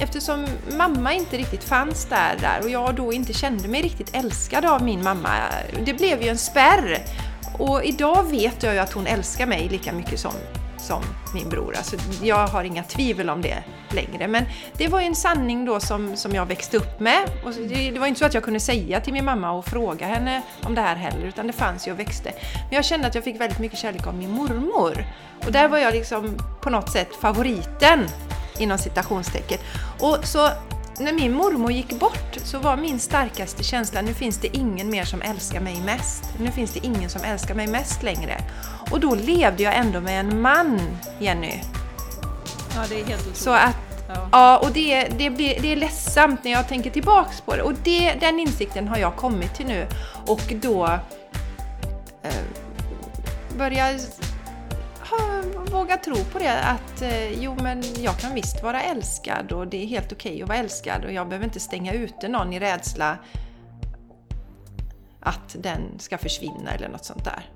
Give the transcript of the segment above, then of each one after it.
eftersom mamma inte riktigt fanns där, där och jag då inte kände mig riktigt älskad av min mamma, det blev ju en spärr. Och idag vet jag ju att hon älskar mig lika mycket som, som min bror. Alltså, jag har inga tvivel om det längre. Men det var ju en sanning då som, som jag växte upp med. Och det, det var inte så att jag kunde säga till min mamma och fråga henne om det här heller, utan det fanns ju och växte. Men jag kände att jag fick väldigt mycket kärlek av min mormor. Och där var jag liksom på något sätt favoriten inom citationstecken. Och så när min mormor gick bort så var min starkaste känsla, nu finns det ingen mer som älskar mig mest. Nu finns det ingen som älskar mig mest längre. Och då levde jag ändå med en man, Jenny. Ja, det är helt otroligt. Så att, ja. ja, och det, det, blir, det är ledsamt när jag tänker tillbaks på det. Och det, den insikten har jag kommit till nu. Och då eh, börjar våga tro på det att eh, jo men jag kan visst vara älskad och det är helt okej okay att vara älskad och jag behöver inte stänga ute någon i rädsla att den ska försvinna eller något sånt där.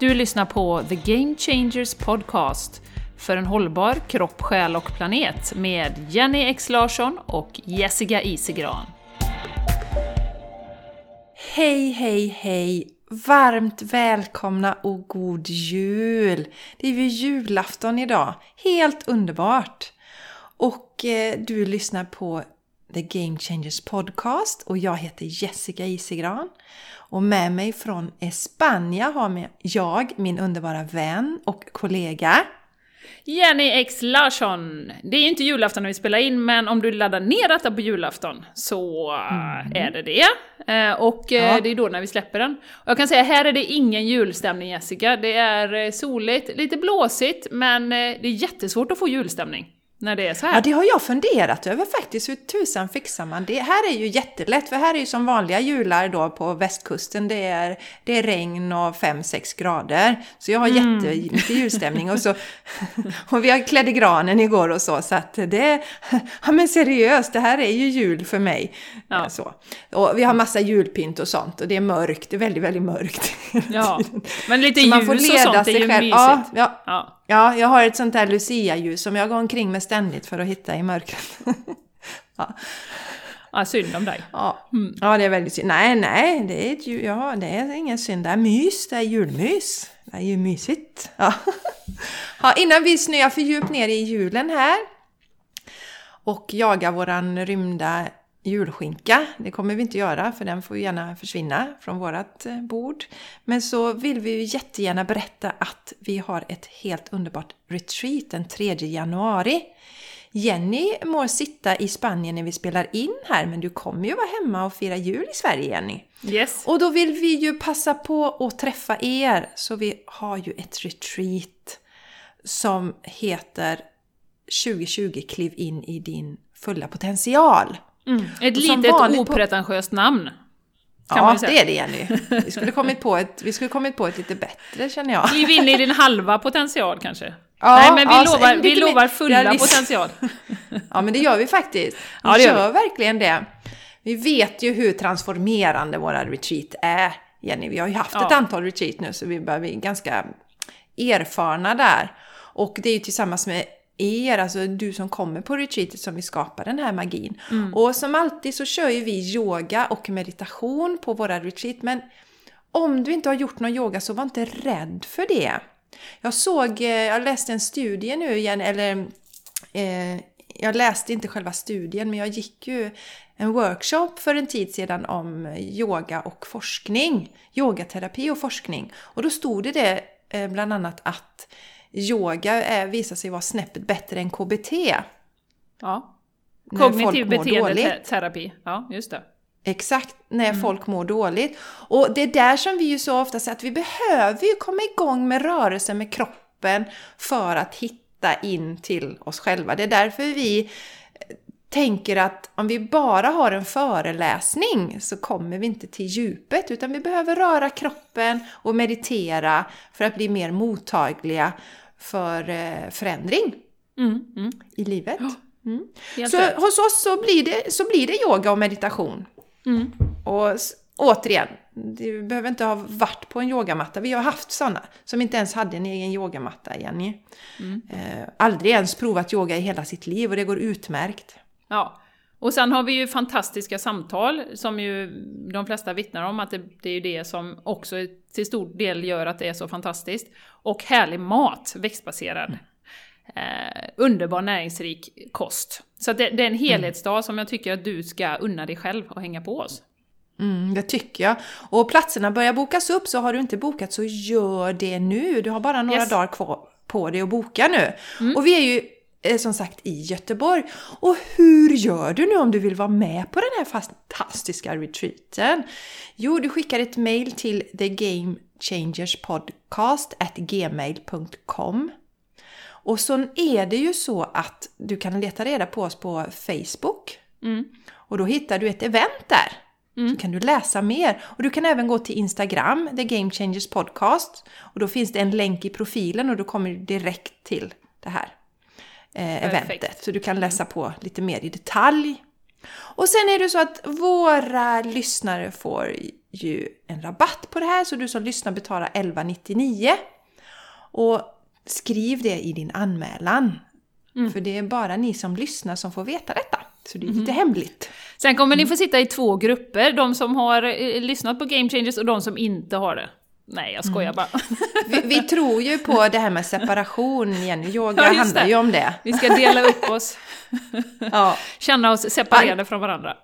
Du lyssnar på The Game Changers Podcast för en hållbar kropp, själ och planet med Jenny X Larsson och Jessica Isegran. Hej, hej, hej! Varmt välkomna och god jul! Det är ju julafton idag. Helt underbart! Och eh, du lyssnar på The Game Changers Podcast och jag heter Jessica Isegran. Och med mig från Spanien har jag min underbara vän och kollega Jenny X Larsson! Det är inte julafton när vi spelar in, men om du laddar ner detta på julafton så mm. är det det. Eh, och eh, ja. det är då när vi släpper den. Och jag kan säga, här är det ingen julstämning Jessica. Det är eh, soligt, lite blåsigt, men det är jättesvårt att få julstämning när det är så här. Ja, det har jag funderat över faktiskt. Hur tusan fixar man det? Här är ju jättelätt, för här är ju som vanliga jular då på västkusten. Det är, det är regn och 5-6 grader. Så jag har mm. jättemycket julstämning. Och, så, och vi har klädde granen igår och så. Så att det, ja men seriöst, det här är ju jul för mig. Ja. Så. Och vi har massa julpynt och sånt. Och det är mörkt, det är väldigt, väldigt mörkt. Ja, men lite ljus och sånt är ju mysigt. Ja, ja. ja. Ja, jag har ett sånt där Lucia-ljus som jag går omkring med ständigt för att hitta i mörkret. ja. ja, synd om dig. Ja, mm. ja det är väldigt synd. Nej, nej, det är, ett, ja, det är ingen synd. Det är mys, det är julmys. Det är ju mysigt. Ja. ja, innan vi snöar för djupt ner i julen här och jagar våran rymda julskinka. Det kommer vi inte göra för den får gärna försvinna från vårat eh, bord. Men så vill vi ju jättegärna berätta att vi har ett helt underbart retreat den 3 januari. Jenny må sitta i Spanien när vi spelar in här men du kommer ju vara hemma och fira jul i Sverige Jenny. Yes. Och då vill vi ju passa på att träffa er så vi har ju ett retreat som heter 2020 kliv in i din fulla potential. Mm. Ett litet opretentiöst på... namn. ja, det är det Jenny. Vi skulle, kommit på ett, vi skulle kommit på ett lite bättre känner jag. Kliv in i din halva potential kanske? Ja, Nej, men vi ja, lovar, vi lovar fulla realist. potential. ja, men det gör vi faktiskt. Vi ja, det gör vi. verkligen det. Vi vet ju hur transformerande våra retreat är, Jenny. Vi har ju haft ja. ett antal retreat nu, så vi börjar bli ganska erfarna där. Och det är ju tillsammans med er, alltså du som kommer på retreatet som vi skapar den här magin. Mm. Och som alltid så kör ju vi yoga och meditation på våra retreat, men om du inte har gjort någon yoga så var inte rädd för det. Jag såg, eh, jag läste en studie nu igen, eller eh, jag läste inte själva studien, men jag gick ju en workshop för en tid sedan om yoga och forskning. Yogaterapi och forskning. Och då stod det, det eh, bland annat att yoga är, visar sig vara snäppet bättre än KBT. Ja. Kognitiv beteendeterapi. Ja, just det. Exakt, när mm. folk mår dåligt. Och det är där som vi ju så ofta säger att vi behöver ju komma igång med rörelse med kroppen för att hitta in till oss själva. Det är därför vi tänker att om vi bara har en föreläsning så kommer vi inte till djupet utan vi behöver röra kroppen och meditera för att bli mer mottagliga för eh, förändring mm, mm. i livet. Mm. Så hos oss så blir, det, så blir det yoga och meditation. Mm. Och, återigen, du behöver inte ha varit på en yogamatta. Vi har haft sådana som inte ens hade en egen yogamatta, Jenny. Mm. Eh, aldrig ens provat yoga i hela sitt liv och det går utmärkt. Ja, och sen har vi ju fantastiska samtal som ju de flesta vittnar om att det, det är ju det som också till stor del gör att det är så fantastiskt. Och härlig mat, växtbaserad. Mm. Eh, underbar näringsrik kost. Så det, det, är en helhetsdag som jag tycker att du ska unna dig själv och hänga på oss. Mm, det tycker jag. Och platserna börjar bokas upp, så har du inte bokat så gör det nu. Du har bara några yes. dagar kvar på dig att boka nu. Mm. Och vi är ju som sagt i Göteborg. Och hur gör du nu om du vill vara med på den här fantastiska retreaten? Jo, du skickar ett mail till thegamechangerspodcast@gmail.com och så är det ju så att du kan leta reda på oss på Facebook. Mm. Och då hittar du ett event där. Mm. Så kan du läsa mer. Och du kan även gå till Instagram, The Game Changers Podcast. Och då finns det en länk i profilen och då kommer du direkt till det här eh, eventet. Så du kan läsa på lite mer i detalj. Och sen är det så att våra lyssnare får ju en rabatt på det här. Så du som lyssnar betalar 1199. Och skriv det i din anmälan. Mm. För det är bara ni som lyssnar som får veta detta. Så det är lite mm. hemligt. Sen kommer ni få sitta i två grupper, de som har eh, lyssnat på Game Changers och de som inte har det. Nej, jag skojar mm. bara. Vi, vi, tror ju på det här med separation, Jenny. Yoga ja, handlar ju om det. Vi ska dela upp oss. ja. Känna oss separerade från varandra.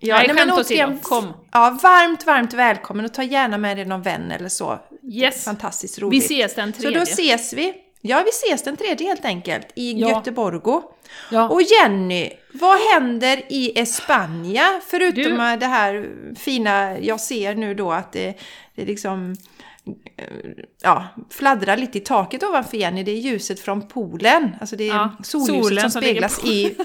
Ja, nej, nej skämt åsido, kom! Ja, varmt, varmt välkommen och ta gärna med dig någon vän eller så. Yes! Fantastiskt roligt. Vi ses den tredje. Så då ses vi. Ja, vi ses den tredje helt enkelt i ja. Göteborgo. Ja. Och Jenny, vad händer i Espanja? Förutom du... det här fina, jag ser nu då att det, det liksom ja, fladdrar lite i taket ovanför Jenny. Det är ljuset från poolen. Alltså det är ja, solljuset som speglas i...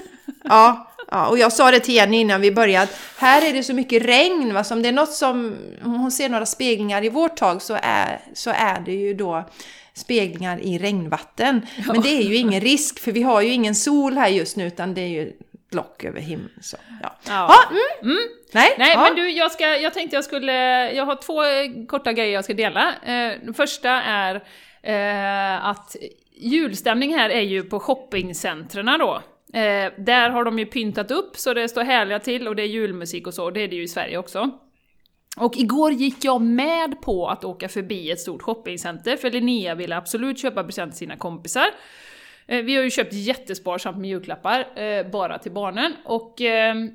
Ja, Ja, och jag sa det till Jenny innan vi började, här är det så mycket regn, va? så om det är något som, om hon ser några speglingar i vårt tag så är, så är det ju då speglingar i regnvatten. Ja. Men det är ju ingen risk, för vi har ju ingen sol här just nu, utan det är ju lock över himlen. Så, ja. Ja. ja mm. Mm. Nej, Nej ja. men du, jag, ska, jag tänkte jag skulle, jag har två korta grejer jag ska dela. Eh, den första är eh, att julstämning här är ju på shoppingcentren då. Eh, där har de ju pyntat upp så det står härliga till och det är julmusik och så, och det är det ju i Sverige också. Och igår gick jag med på att åka förbi ett stort shoppingcenter, för Linnea ville absolut köpa present till sina kompisar. Eh, vi har ju köpt jättesparsamt med julklappar, eh, bara till barnen, och ehm,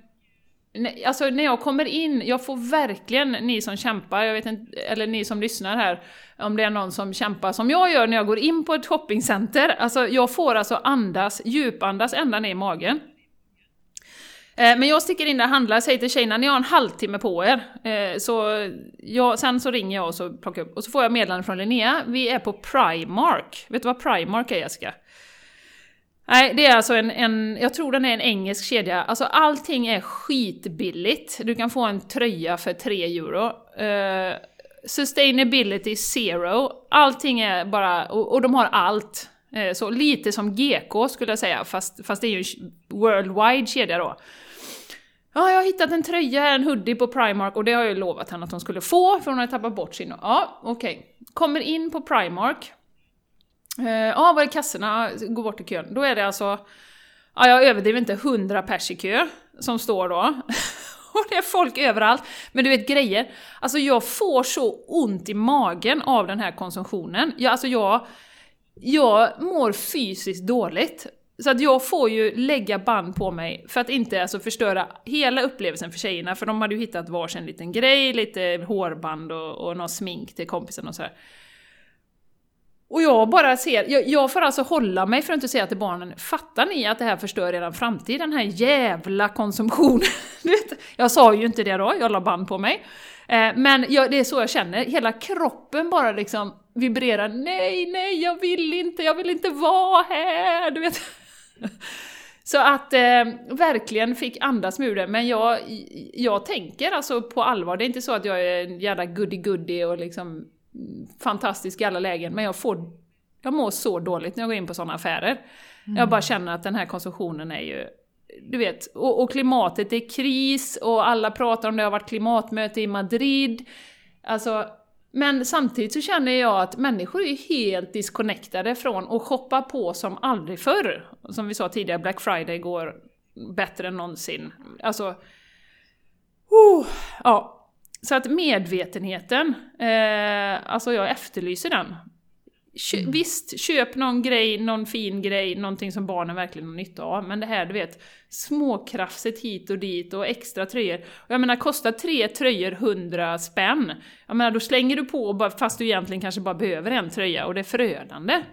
Alltså när jag kommer in, jag får verkligen, ni som kämpar, jag vet inte, eller ni som lyssnar här, om det är någon som kämpar som jag gör när jag går in på ett shoppingcenter, alltså jag får alltså andas, djupandas ända ner i magen. Eh, men jag sticker in där och handlar, säger till tjejerna ni har en halvtimme på er. Eh, så jag, sen så ringer jag och så plockar upp, och så får jag meddelande från Linnea, vi är på Primark. Vet du vad Primark är Jessica? Nej, det är alltså en, en, jag tror den är en engelsk kedja. Alltså allting är skitbilligt. Du kan få en tröja för 3 euro. Uh, sustainability zero. Allting är bara, och, och de har allt. Uh, så lite som GK skulle jag säga, fast, fast det är ju en worldwide kedja då. Ja, jag har hittat en tröja, en hoodie på Primark och det har jag lovat henne att hon skulle få, för hon har tappat bort sin. Ja, okej. Okay. Kommer in på Primark, eh, ja, var är kassorna? Går bort i kön. Då är det alltså, ja jag överdriver inte, 100 pers i kö som står då. Och det är folk överallt. Men du vet grejer, alltså jag får så ont i magen av den här konsumtionen. Jag, alltså jag, jag mår fysiskt dåligt. Så att jag får ju lägga band på mig för att inte alltså förstöra hela upplevelsen för tjejerna, för de hade ju hittat varsin liten grej, lite hårband och, och någon smink till kompisen och sådär. Och jag bara ser, jag, jag, får alltså hålla mig för att inte säga till barnen, fattar ni att det här förstör eran framtid, den här jävla konsumtionen? jag sa ju inte det då, jag la band på mig. Eh, men jag, det är så jag känner, hela kroppen bara liksom vibrerar, nej, nej, jag vill inte, jag vill inte vara här, du vet. Så att eh, verkligen fick andas med det, men jag, jag tänker alltså på allvar, det är inte så att jag är en jävla goody-goody och liksom fantastisk i alla lägen, men jag får jag mår så dåligt när jag går in på sådana affärer. Mm. Jag bara känner att den här konsumtionen är ju du vet, och, och klimatet är kris och alla pratar om det har varit klimatmöte i Madrid. Alltså, men samtidigt så känner jag att människor är helt disconnectade från att shoppa på som aldrig förr. Som vi sa tidigare, Black Friday går bättre än någonsin. Alltså... Oh, ja. Så att medvetenheten, eh, alltså jag efterlyser den. Kö mm. Visst, köp någon grej, någon fin grej, någonting som barnen verkligen har nytta av. Men det här, du vet, småkrafset hit och dit och extra tröjor. Och jag menar, kostar tre tröjor 100 spänn, jag menar, då slänger du på fast du egentligen kanske bara behöver en tröja och det är förödande. Mm.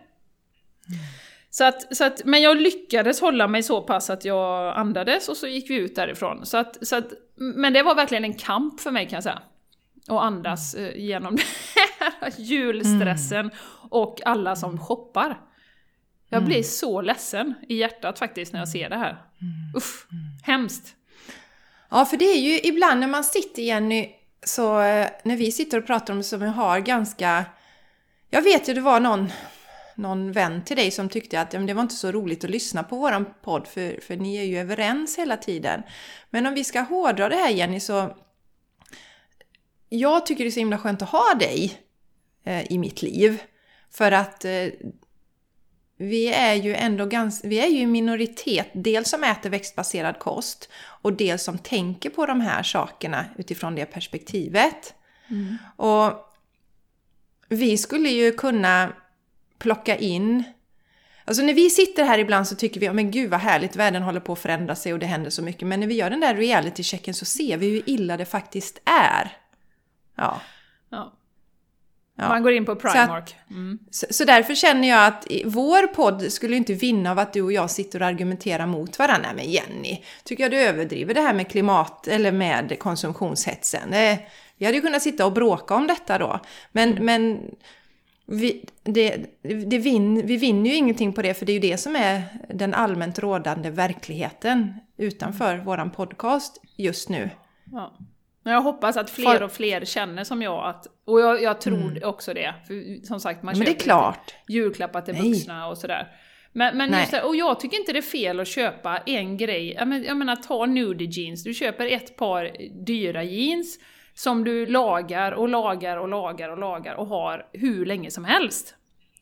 Så att, så att, men jag lyckades hålla mig så pass att jag andades och så gick vi ut därifrån. Så att, så att, men det var verkligen en kamp för mig kan jag säga. Att andas mm. genom det här julstressen mm. och alla som shoppar. Jag blir mm. så ledsen i hjärtat faktiskt när jag ser det här. Mm. Uff, mm. hemskt. Ja, för det är ju ibland när man sitter, Jenny, så eh, när vi sitter och pratar om det som vi har ganska... Jag vet ju, det var någon någon vän till dig som tyckte att det var inte så roligt att lyssna på våran podd för, för ni är ju överens hela tiden. Men om vi ska hårdra det här Jenny så jag tycker det är så himla skönt att ha dig eh, i mitt liv. För att eh, vi är ju ändå ganska, vi är ju en minoritet, dels som äter växtbaserad kost och dels som tänker på de här sakerna utifrån det perspektivet. Mm. Och vi skulle ju kunna plocka in Alltså när vi sitter här ibland så tycker vi, men gud vad härligt, världen håller på att förändra sig och det händer så mycket. Men när vi gör den där reality-checken så ser vi hur illa det faktiskt är. Ja. ja. Man går in på Primark. Mm. Så, så, därför känner jag att vår podd skulle inte vinna av att du och jag sitter och argumenterar mot varandra. med Jenny, tycker jag du överdriver det här med klimat eller med konsumtionshetsen. Vi hade ju kunnat sitta och bråka om detta då. Men, mm. men vi, det, det vin, vi vinner ju ingenting på det, för det är ju det som är den allmänt rådande verkligheten utanför våran podcast just nu. Ja. Men jag hoppas att fler och fler känner som jag, att, och jag, jag tror mm. också det. För som sagt, man ja, köper klart. julklappar till Nej. vuxna och sådär. Men, men just det, och jag tycker inte det är fel att köpa en grej. Jag menar, jag menar ta nudie jeans, du köper ett par dyra jeans, som du lagar och lagar och lagar och lagar och har hur länge som helst.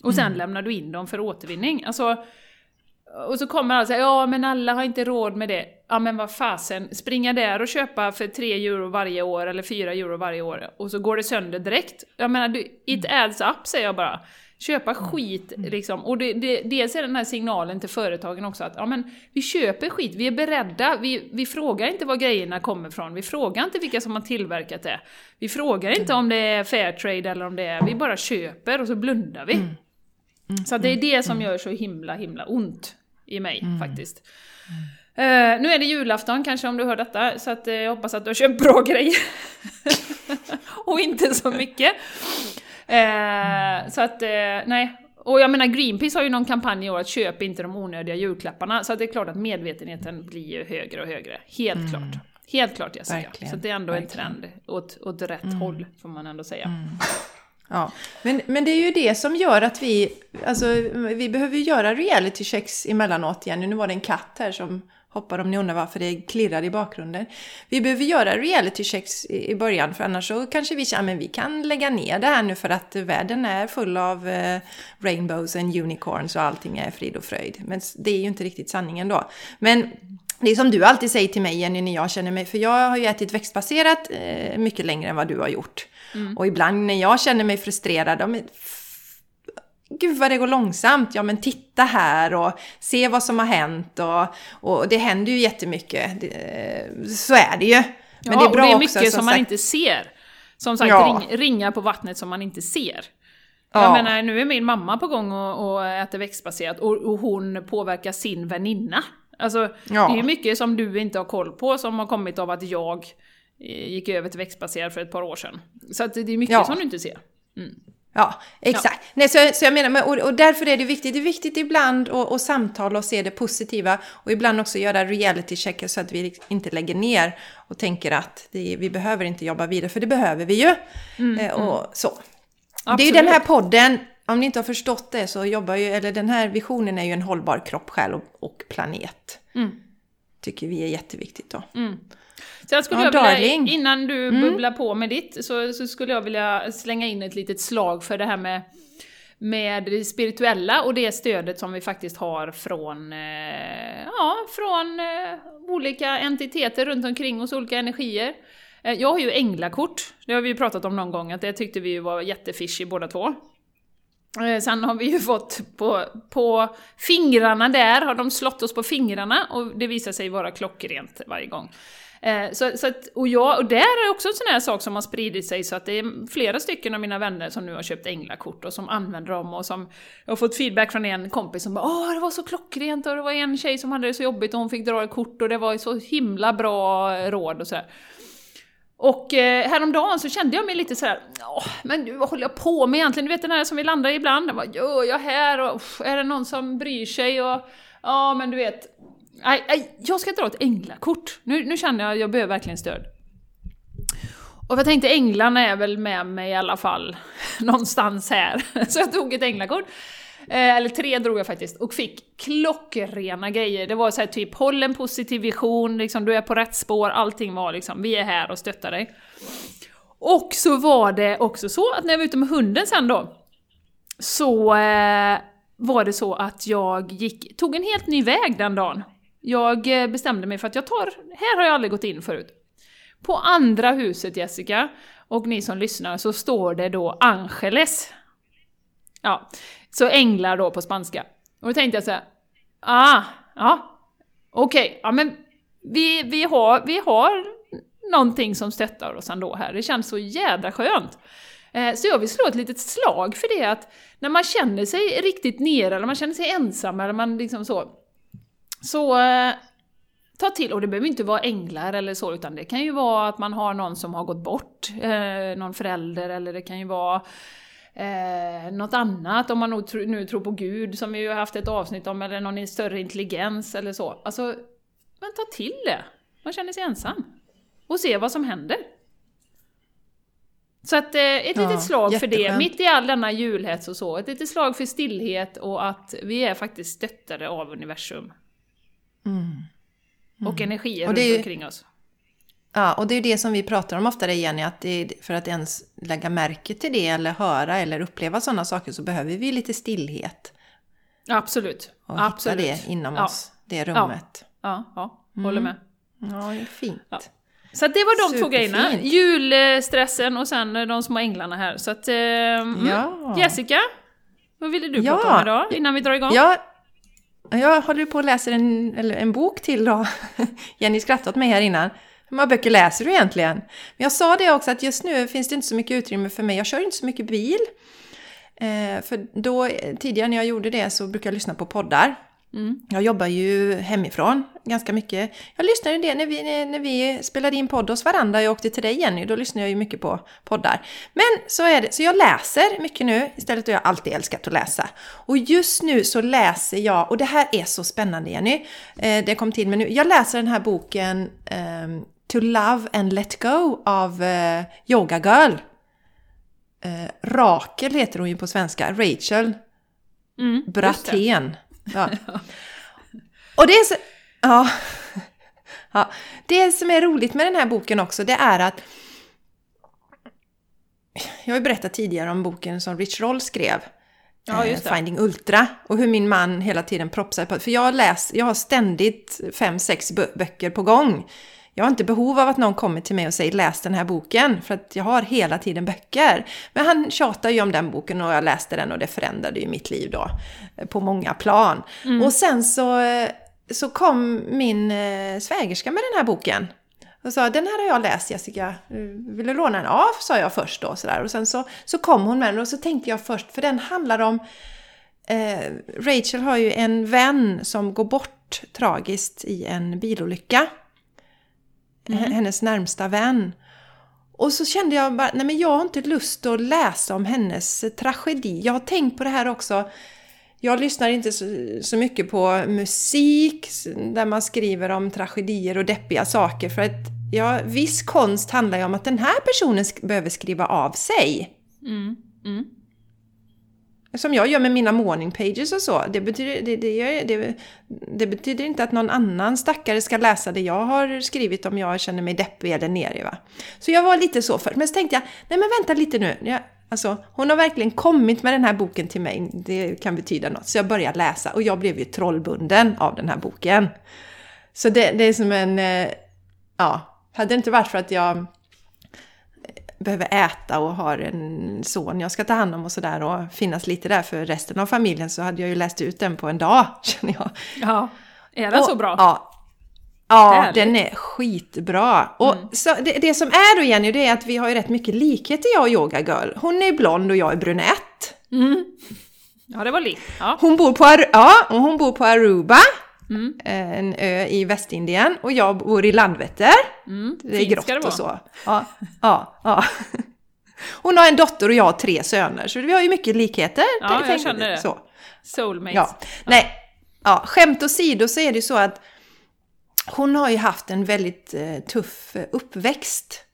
Och sen mm. lämnar du in dem för återvinning. Alltså, och så kommer alla säga ja men alla har inte råd med det. Ja men vad fasen, springa där och köpa för 3 euro varje år eller 4 euro varje år och så går det sönder direkt. Jag menar, du, it adds up säger jag bara. Köpa mm. skit mm. liksom. Och det, det, dels är den här signalen till företagen också att ja, men vi köper skit, vi är beredda, vi, vi frågar inte var grejerna kommer ifrån, vi frågar inte vilka som har tillverkat det. Vi frågar inte mm. om det är Fairtrade eller om det är, vi bara köper och så blundar vi. Mm. Mm. Så det är det som gör så himla himla ont i mig faktiskt. Uh, nu är det julafton kanske om du hör detta, så att, uh, jag hoppas att du har köpt bra grejer. och inte så mycket. Eh, så att, nej. Och jag menar Greenpeace har ju någon kampanj i år att köp inte de onödiga julklapparna. Så det är klart att medvetenheten blir ju högre och högre. Helt mm. klart. Helt klart Jessica. Verkligen. Så det är ändå Verkligen. en trend åt, åt rätt mm. håll, får man ändå säga. Ja, men, men det är ju det som gör att vi, alltså vi behöver göra reality checks emellanåt igen. Nu var det en katt här som hoppar om ni undrar varför det klirrar i bakgrunden. Vi behöver göra reality checks i början för annars så kanske vi känner att vi kan lägga ner det här nu för att världen är full av eh, rainbows and unicorns och allting är frid och fröjd. Men det är ju inte riktigt sanningen då. Men det är som du alltid säger till mig Jenny när jag känner mig, för jag har ju ätit växtbaserat eh, mycket längre än vad du har gjort. Mm. Och ibland när jag känner mig frustrerad, gud vad det går långsamt. Ja men titta här och se vad som har hänt och, och det händer ju jättemycket. Det, så är det ju. Men ja, det är bra och det är mycket också, som, som man inte ser. Som sagt, ja. ring, ringar på vattnet som man inte ser. Ja. Jag menar, nu är min mamma på gång och, och äter växtbaserat och, och hon påverkar sin väninna. Alltså, ja. det är ju mycket som du inte har koll på som har kommit av att jag eh, gick över till växtbaserat för ett par år sedan. Så att det är mycket ja. som du inte ser. Mm. Ja, exakt. Ja. Nej, så, så jag menar, och, och därför är det viktigt. Det är viktigt ibland att, att samtala och se det positiva och ibland också göra reality checkar så att vi inte lägger ner och tänker att det, vi behöver inte jobba vidare, för det behöver vi ju. Mm, eh, och mm. så. Absolut. Det är ju den här podden, om ni inte har förstått det så jobbar ju, eller den här visionen är ju en hållbar kropp, själ och, och planet. Mm. tycker vi är jätteviktigt då. Mm. Jag skulle ja, jag vilja, innan du mm. bubblar på med ditt, så, så, skulle jag vilja slänga in ett litet slag för det här med, med det spirituella och det stödet som vi faktiskt har från, eh, ja, från eh, olika entiteter runt omkring oss, olika energier. Eh, jag har ju änglakort, det har vi ju pratat om någon gång, att det tyckte vi var jättefishy båda två. Eh, sen har vi ju fått på, på fingrarna där, har de slått oss på fingrarna och det visar sig vara klockrent varje gång. Eh, så, så att, och, jag, och där är också en sån här sak som har spridit sig så att det är flera stycken av mina vänner som nu har köpt änglakort och som använder dem och som jag har fått feedback från en kompis som bara Åh, det var så klockrent och det var en tjej som hade det så jobbigt och hon fick dra ett kort och det var så himla bra råd och sådär. Och eh, häromdagen så kände jag mig lite sådär, men vad håller jag på med egentligen? Du vet den här som vi landar i ibland, vad gör jag här? Och, är det någon som bryr sig? Och, ja men du vet, nej, aj, jag ska dra ett änglakort. Nu, nu känner jag att jag behöver verkligen stöd. Och jag tänkte änglarna är väl med mig i alla fall, någonstans här. Så jag tog ett änglakort. Eh, eller tre drog jag faktiskt, och fick klockrena grejer. Det var så här typ, håll en positiv vision, liksom, du är på rätt spår, allting var liksom, vi är här och stöttar dig. Och så var det också så att när jag var ute med hunden sen då, så eh, var det så att jag gick, tog en helt ny väg den dagen. Jag eh, bestämde mig för att jag tar, här har jag aldrig gått in förut. På andra huset Jessica, och ni som lyssnar, så står det då Angeles. Ja, så änglar då på spanska. Och då tänkte jag så här, ah, ja, okej, okay, ja men vi, vi, har, vi har någonting som stöttar oss ändå här, det känns så jädra skönt. Eh, så jag vill slå ett litet slag för det att när man känner sig riktigt nere, eller man känner sig ensam, eller man liksom så, så eh, ta till, och det behöver inte vara änglar eller så, utan det kan ju vara att man har någon som har gått bort, eh, någon förälder, eller det kan ju vara eh, något annat, om man nu, nu tror på Gud, som vi ju har haft ett avsnitt om, eller någon större intelligens eller så. Alltså, men ta till det! Man känner sig ensam. Och se vad som händer. Så att eh, ett ja, litet slag för det, mitt i all denna julhets och så. Ett litet slag för stillhet och att vi är faktiskt stöttade av universum. Mm. Mm. Och energier och runt omkring oss. Ja, och det är ju det som vi pratar om ofta, Jenny, att det för att ens lägga märke till det eller höra eller uppleva sådana saker så behöver vi lite stillhet. Absolut. Och Absolut. hitta det inom ja. oss, det rummet. Ja, ja, ja. håller med. Mm. Ja, det är fint. Ja. Så det var de två grejerna. Julstressen och sen de små änglarna här. Så att, mm. ja. Jessica, vad ville du prata om idag innan vi drar igång? Ja, jag håller på att läsa en, en bok till då. Jenny skrattade åt mig här innan. Hur många böcker läser du egentligen? Men jag sa det också att just nu finns det inte så mycket utrymme för mig. Jag kör inte så mycket bil. Eh, för då, tidigare när jag gjorde det så brukade jag lyssna på poddar. Mm. Jag jobbar ju hemifrån ganska mycket. Jag lyssnade det när vi, när vi spelade in podd hos varandra. Jag åkte till dig Jenny, då lyssnade jag ju mycket på poddar. Men så är det, så jag läser mycket nu. Istället har jag alltid älskat att läsa. Och just nu så läser jag, och det här är så spännande Jenny. Eh, det kom till mig nu. Jag läser den här boken eh, To Love and Let Go av eh, Yoga Girl. Eh, Rakel heter hon ju på svenska, Rachel mm, Brattén. Ja. Och det är så... Ja. ja. Det som är roligt med den här boken också, det är att jag har ju berättat tidigare om boken som Rich Roll skrev. Ja, eh, Finding Ultra. Och hur min man hela tiden propsar på För jag, läs, jag har ständigt fem, sex böcker på gång. Jag har inte behov av att någon kommer till mig och säger läs den här boken, för att jag har hela tiden böcker. Men han tjatar ju om den boken och jag läste den och det förändrade ju mitt liv då eh, på många plan. Mm. Och sen så, eh, så kom min eh, svägerska med den här boken. Och sa, den här har jag läst Jessica, vill du låna den? Ja, sa jag först då. Sådär. Och sen så, så kom hon med den och så tänkte jag först, för den handlar om eh, Rachel har ju en vän som går bort tragiskt i en bilolycka mm. hennes närmsta vän. Och så kände jag bara, nej men jag har inte lust att läsa om hennes tragedi. Jag har tänkt på det här också. Jag lyssnar inte så, så mycket på musik där man skriver om tragedier och deppiga saker. För att ja, viss konst handlar ju om att den här personen behöver skriva av sig. Mm. Mm som jag gör med mina morning pages och så. Det betyder, det, det, det, det, betyder inte att någon annan stackare ska läsa det jag har skrivit om jag känner mig deppig eller nere. Va? Så jag var lite så först. Men så tänkte jag, nej men vänta lite nu. Jag, alltså, hon har verkligen kommit med den här boken till mig. Det kan betyda något. Så jag började läsa och jag blev ju trollbunden av den här boken. Så det, det är som en... Eh, ja, hade det inte varit för att jag behöver äta och har en son jag ska ta hand om och sådär och finnas lite där för resten av familjen så hade jag ju läst ut den på en dag, känner jag. Ja, är den och, så bra? Ja, ja den är skitbra. Och mm. så det, det, som är då Jenny, det är att vi har ju rätt mycket likheter jag och Yoga Girl. Hon är blond och jag är brunett. Mm. Ja, det var likt. Ja. Hon, bor på, ja, hon bor på Aruba. Mm. Eh, en ö i Västindien och jag bor i Landvetter. Mm. Det är grått det och så. Ja, ja, ja. Hon har en dotter och jag har tre söner, så vi har ju mycket likheter. Ja, jag känner det. Så. Soulmates. Ja. ja. Nej, ja, skämt åsido så är det ju så att hon har ju haft en väldigt eh, tuff uppväxt.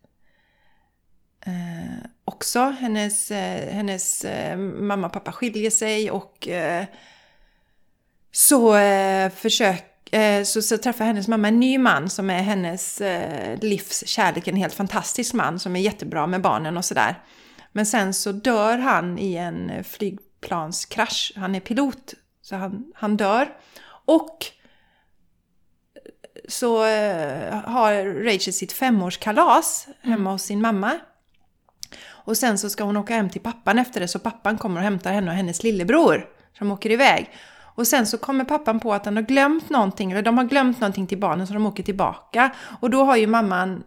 Eh, också. Hennes, eh, hennes eh, mamma och pappa skiljer sig och eh, så, eh, försök, eh, så, så träffar hennes mamma en ny man som är hennes eh, livs kärlek, en helt fantastisk man som är jättebra med barnen och sådär. Men sen så dör han i en flygplanskrasch. Han är pilot, så han, han dör. Och så eh, har Rachel sitt femårskalas hemma mm. hos sin mamma. Och sen så ska hon åka hem till pappan efter det, så pappan kommer och hämtar henne och hennes lillebror som åker iväg. Och sen så kommer pappan på att han har glömt någonting, eller de har glömt någonting till barnen så de åker tillbaka. Och då har ju mamman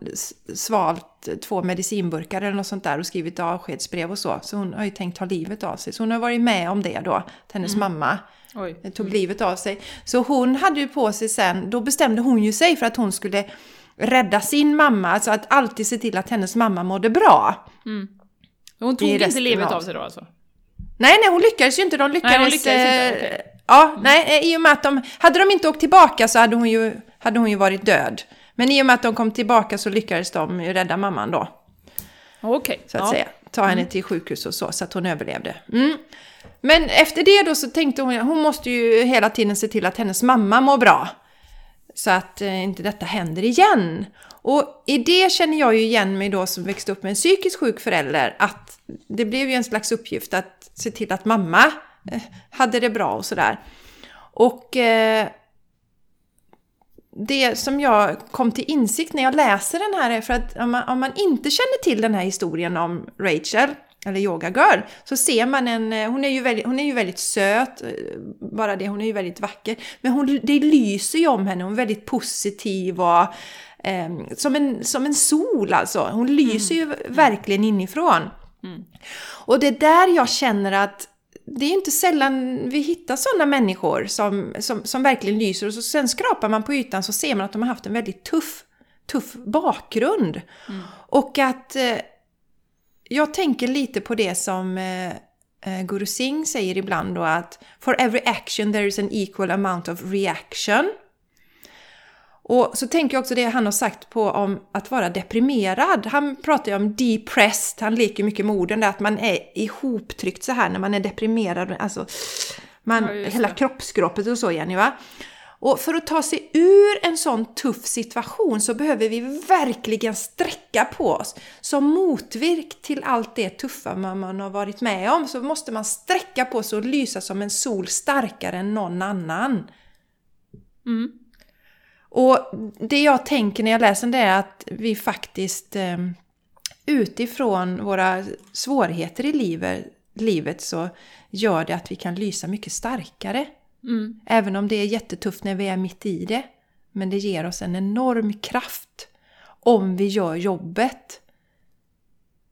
svalt två medicinburkar eller något sånt där och skrivit avskedsbrev och så. Så hon har ju tänkt ta livet av sig. Så hon har varit med om det då, att hennes mm. mamma Oj. tog livet av sig. Så hon hade ju på sig sen, då bestämde hon ju sig för att hon skulle rädda sin mamma, alltså att alltid se till att hennes mamma mådde bra. Mm. Hon tog inte livet av sig då alltså? Nej, nej, hon lyckades ju inte. De lyckades... Nej, lyckades inte. Eh, okay. Ja, mm. nej, i och med att de... Hade de inte åkt tillbaka så hade hon ju, hade hon ju varit död. Men i och med att de kom tillbaka så lyckades de ju rädda mamman då. Okej. Okay. Så att ja. säga. Ta henne mm. till sjukhus och så, så att hon överlevde. Mm. Men efter det då så tänkte hon, hon måste ju hela tiden se till att hennes mamma mår bra. Så att eh, inte detta händer igen. Och i det känner jag ju igen mig då som växte upp med en psykiskt sjuk förälder, att det blev ju en slags uppgift att se till att mamma eh, hade det bra och sådär. Och eh, det som jag kom till insikt när jag läser den här är för att om man, om man inte känner till den här historien om Rachel, eller Yoga Girl, så ser man en, eh, hon är ju väldigt, hon är ju väldigt söt, eh, bara det, hon är ju väldigt vacker, men hon, det lyser ju om henne, hon är väldigt positiv och eh, som, en, som en sol alltså. Hon lyser mm. ju verkligen inifrån. Mm. Och det är där jag känner att det är inte sällan vi hittar sådana människor som, som, som verkligen lyser och så, sen skrapar man på ytan så ser man att de har haft en väldigt tuff, tuff bakgrund. Mm. Och att eh, jag tänker lite på det som eh, eh, Guru Singh säger ibland då att For every action there is an equal amount of reaction. Och så tänker jag också det han har sagt på om att vara deprimerad. Han pratar ju om depressed, han leker mycket med orden där att man är ihoptryckt så här när man är deprimerad. Alltså, man, ja, hela kroppsgropet och så Jenny va. Och för att ta sig ur en sån tuff situation så behöver vi verkligen sträcka på oss. Som motvirk till allt det tuffa man har varit med om så måste man sträcka på sig och lysa som en sol starkare än någon annan. Mm. Och det jag tänker när jag läser det är att vi faktiskt eh, utifrån våra svårigheter i livet, livet så gör det att vi kan lysa mycket starkare. Mm. Även om det är jättetufft när vi är mitt i det. Men det ger oss en enorm kraft om vi gör jobbet.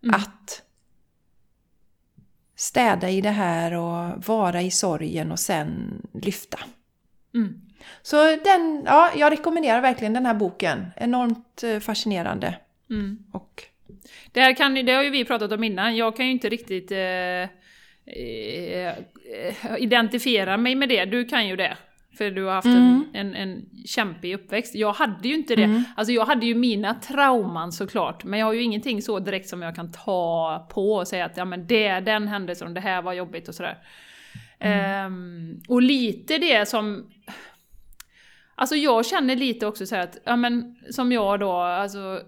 Mm. Att städa i det här och vara i sorgen och sen lyfta. Mm. Så den, ja, jag rekommenderar verkligen den här boken. Enormt eh, fascinerande. Mm. Och... Det, här kan, det har ju vi pratat om innan. Jag kan ju inte riktigt eh, eh, identifiera mig med det. Du kan ju det. För du har haft mm. en, en, en kämpig uppväxt. Jag hade ju inte det. Mm. Alltså jag hade ju mina trauman såklart, men jag har ju ingenting så direkt som jag kan ta på och säga att ja men det, den händelsen, det här var jobbigt och sådär. Um, och lite det som... Alltså jag känner lite också så att, ja men som jag då, alltså...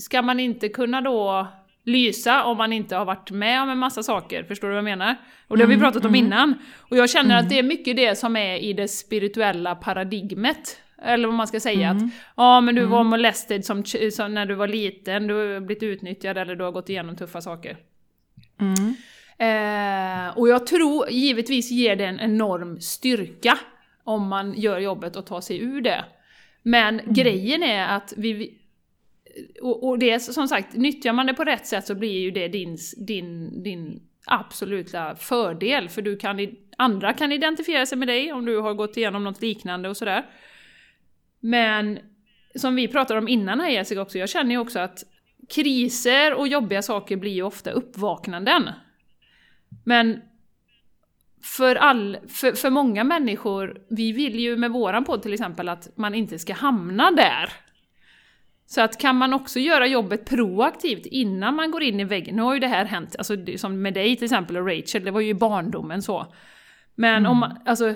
Ska man inte kunna då lysa om man inte har varit med om en massa saker, förstår du vad jag menar? Och det har vi mm, pratat om mm. innan. Och jag känner mm. att det är mycket det som är i det spirituella paradigmet. Eller vad man ska säga, mm. att ja men du var mm. molested som, som, när du var liten, du har blivit utnyttjad eller du har gått igenom tuffa saker. Mm. Eh, och jag tror, givetvis ger det en enorm styrka om man gör jobbet och tar sig ur det. Men grejen är att vi, och, och det som sagt, nyttjar man det på rätt sätt så blir ju det din, din, din absoluta fördel. För du kan, andra kan identifiera sig med dig om du har gått igenom något liknande och sådär. Men som vi pratade om innan här Jessica också, jag känner ju också att kriser och jobbiga saker blir ju ofta uppvaknanden. Men för, all, för, för många människor, vi vill ju med våran podd till exempel att man inte ska hamna där. Så att kan man också göra jobbet proaktivt innan man går in i väggen, nu har ju det här hänt, alltså som med dig till exempel och Rachel, det var ju i barndomen så. Men mm. om man, alltså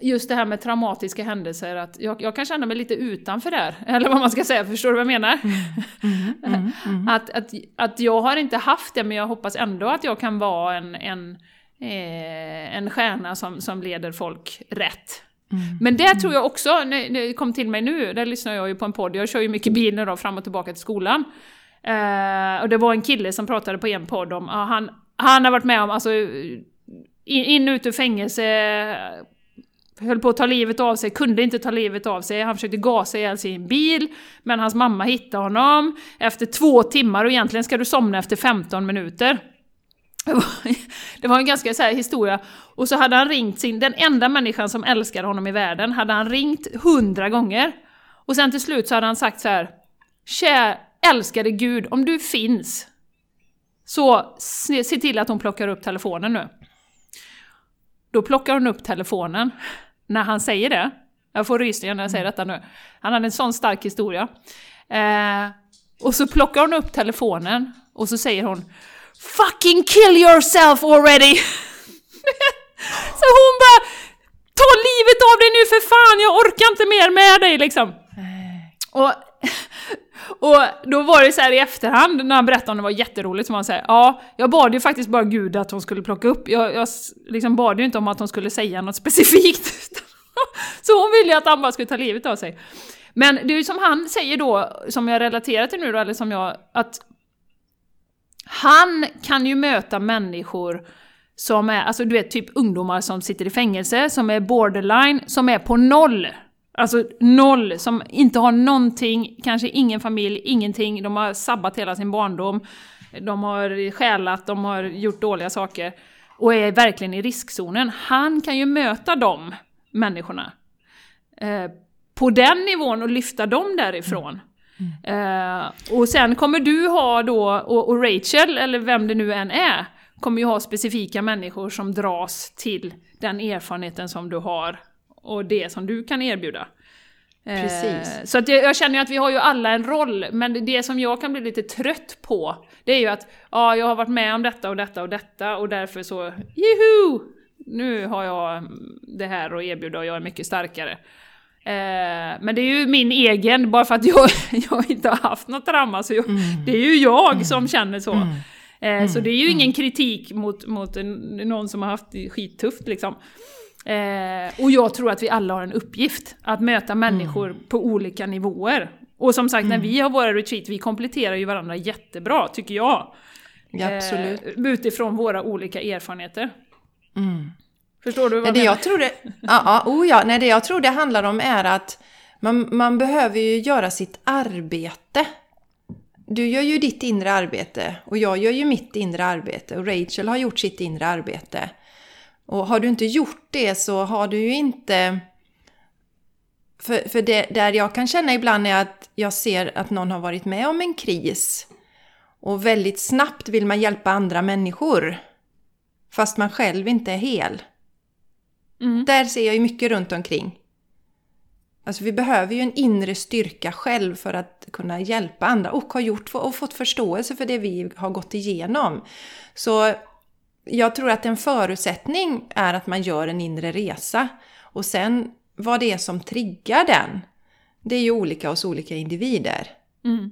just det här med traumatiska händelser, att jag, jag, kan känna mig lite utanför där, eller vad man ska säga, förstår du vad jag menar? Mm. Mm, mm, mm. att, att, att jag har inte haft det, men jag hoppas ändå att jag kan vara en, en, eh, en stjärna som, som leder folk rätt. Mm. Men det tror jag också, när, det kom till mig nu, där lyssnar jag ju på en podd, jag kör ju mycket bil nu då, fram och tillbaka till skolan. Uh, och det var en kille som pratade på en podd om, uh, han, han har varit med om, alltså, in, in ut ur fängelse, höll på att ta livet av sig, kunde inte ta livet av sig, han försökte gasa ihjäl sin bil, men hans mamma hittade honom efter två timmar och egentligen ska du somna efter 15 minuter. Det var en ganska så här historia. Och så hade han ringt sin, den enda människan som älskar honom i världen, hade han ringt hundra gånger. Och sen till slut så hade han sagt så här, Kär älskade Gud, om du finns, så se, se till att hon plockar upp telefonen nu. Då plockar hon upp telefonen när han säger det. Jag får rysningar när jag säger detta nu. Han hade en sån stark historia. Eh, och så plockar hon upp telefonen och så säger hon Fucking kill yourself already! så hon bara Ta livet av dig nu för fan, jag orkar inte mer med dig liksom. Och, och då var det så här i efterhand när han berättade om det var jätteroligt, som han säger ja, jag bad ju faktiskt bara Gud att hon skulle plocka upp, jag, jag liksom bad ju inte om att hon skulle säga något specifikt. så hon ville ju att han bara skulle ta livet av sig. Men det är ju som han säger då, som jag relaterar till nu då, eller som jag, att han kan ju möta människor som är, alltså du vet typ ungdomar som sitter i fängelse, som är borderline, som är på noll. Alltså noll, som inte har någonting, kanske ingen familj, ingenting, de har sabbat hela sin barndom, de har stjälat, de har gjort dåliga saker och är verkligen i riskzonen. Han kan ju möta de människorna eh, på den nivån och lyfta dem därifrån. Uh, och sen kommer du ha då, och, och, Rachel, eller vem det nu än är, kommer ju ha specifika människor som dras till den erfarenheten som du har och det som du kan erbjuda. Eh, Precis. Så att jag, jag, känner ju att vi har ju alla en roll, men det som jag kan bli lite trött på, det är ju att ja, jag har varit med om detta och detta och detta och därför så, juhu! Nu har jag det här att erbjuda och jag är mycket starkare. Eh, men det är ju min egen, bara för att jag, jag inte har haft något trauma, så jag, mm. det är ju jag mm. som känner så. Mm. Eh, så det är ju ingen mm. kritik mot, mot någon som har haft det skittufft liksom. Eh, och jag tror att vi alla har en uppgift, att möta människor mm. på olika nivåer. Och som sagt, när vi har våra retreat, vi kompletterar ju varandra jättebra, tycker jag. Ja, absolut. utifrån våra olika erfarenheter. Mm. Förstår du vad det jag tror det, ja, oh ja, nej, det jag tror det handlar om är att man, man behöver ju göra sitt arbete. Du gör ju ditt inre arbete och jag gör ju mitt inre arbete och Rachel har gjort sitt inre arbete. Och har du inte gjort det så har du ju inte... För, för det där jag kan känna ibland är att jag ser att någon har varit med om en kris och väldigt snabbt vill man hjälpa andra människor. Fast man själv inte är hel. Mm. Där ser jag ju mycket runt omkring. Alltså vi behöver ju en inre styrka själv för att kunna hjälpa andra och har gjort och fått förståelse för det vi har gått igenom. Så jag tror att en förutsättning är att man gör en inre resa. Och sen vad det är som triggar den, det är ju olika hos olika individer. Mm.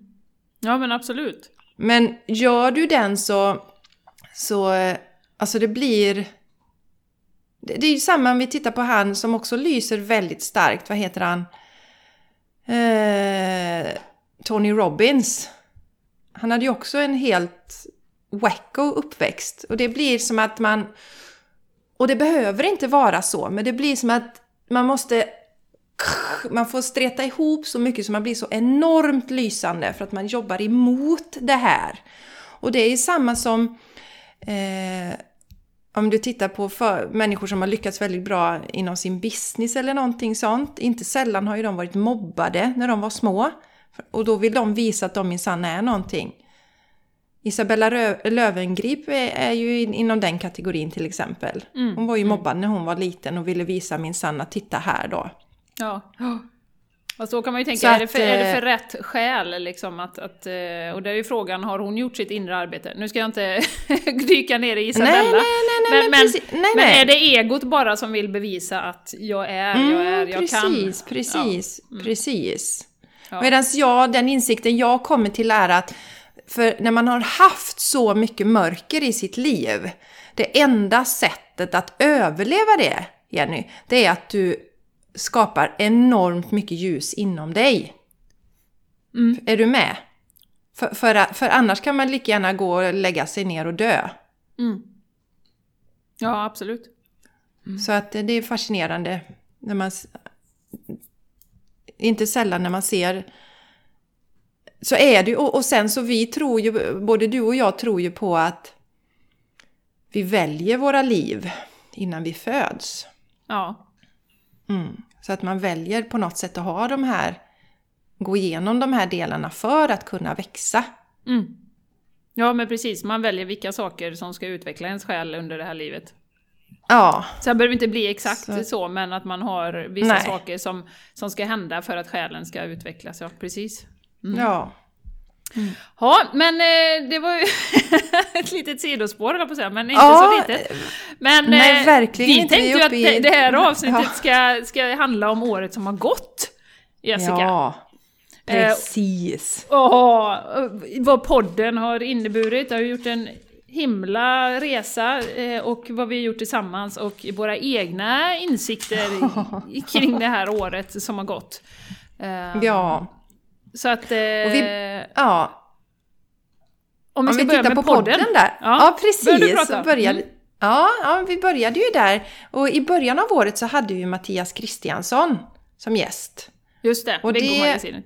Ja men absolut. Men gör du den så, så alltså det blir... Det är ju samma om vi tittar på han som också lyser väldigt starkt. Vad heter han? Eh, Tony Robbins. Han hade ju också en helt wacko uppväxt. Och det blir som att man... Och det behöver inte vara så, men det blir som att man måste... Man får streta ihop så mycket så man blir så enormt lysande för att man jobbar emot det här. Och det är samma som... Eh, om du tittar på människor som har lyckats väldigt bra inom sin business eller någonting sånt. Inte sällan har ju de varit mobbade när de var små. Och då vill de visa att de minsann är någonting. Isabella Lövengrip är ju inom den kategorin till exempel. Mm. Hon var ju mm. mobbad när hon var liten och ville visa minsann att titta här då. Ja. Och så kan man ju tänka, är, det för, är det för rätt skäl liksom att, att, eh, och där är ju frågan, har hon gjort sitt inre arbete? Nu ska jag inte dyka ner i Isabella. Nej, nej, nej, men, men, precis, nej, men är det egot bara som vill bevisa att jag är, mm, jag är, jag precis, kan? Precis, precis, ja. mm. precis. Ja. Medan jag, den insikten jag kommer till är att för när man har haft så mycket mörker i sitt liv, det enda sättet att överleva det, Jenny, det är att du skapar enormt mycket ljus inom dig. Mm. Är du med? För, för, för, annars kan man lika gärna gå och lägga sig ner och dö. Mm. Ja, absolut. Mm. Så att det är fascinerande när man... Inte sällan när man ser... Så är det och, och sen så vi tror ju, både du och jag tror ju på att vi väljer våra liv innan vi föds. Ja. Mm. Så att man väljer på något sätt att ha de här, gå igenom de här delarna för att kunna växa. Mm. Ja men precis, man väljer vilka saker som ska utveckla ens själ under det här livet. Ja. Sen behöver det inte bli exakt så, så men att man har vissa Nej. saker som, som ska hända för att själen ska utvecklas. Ja, precis. Mm. Ja. Mm. Ja, men eh, det var ju ett litet sidospår på att säga, men inte ja, så litet. Men nej, eh, verkligen vi tänkte ju att i... det här avsnittet ska, ska handla om året som har gått, Jessica. Ja, precis. Eh, och vad podden har inneburit. Det har gjort en himla resa eh, och vad vi har gjort tillsammans och våra egna insikter kring det här året som har gått. Eh, ja. Så att... Eh, vi, ja. Om vi ska om vi börja med podden. podden där. Ja, ja precis. Så började, mm. ja, ja, vi började ju där. Och i början av året så hade vi Mattias Kristiansson som gäst. Just det, och Veggomagasinet.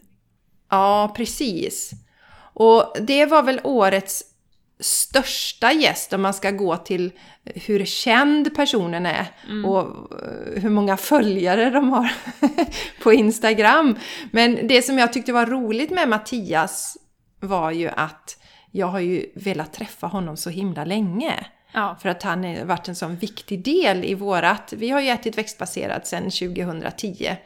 Ja, precis. Och det var väl årets största gäst om man ska gå till hur känd personen är mm. och eh, hur många följare de har på Instagram. Men det som jag tyckte var roligt med Mattias var ju att jag har ju velat träffa honom så himla länge. Ja. För att han har varit en sån viktig del i vårat... Vi har ju ätit växtbaserat sedan 2010.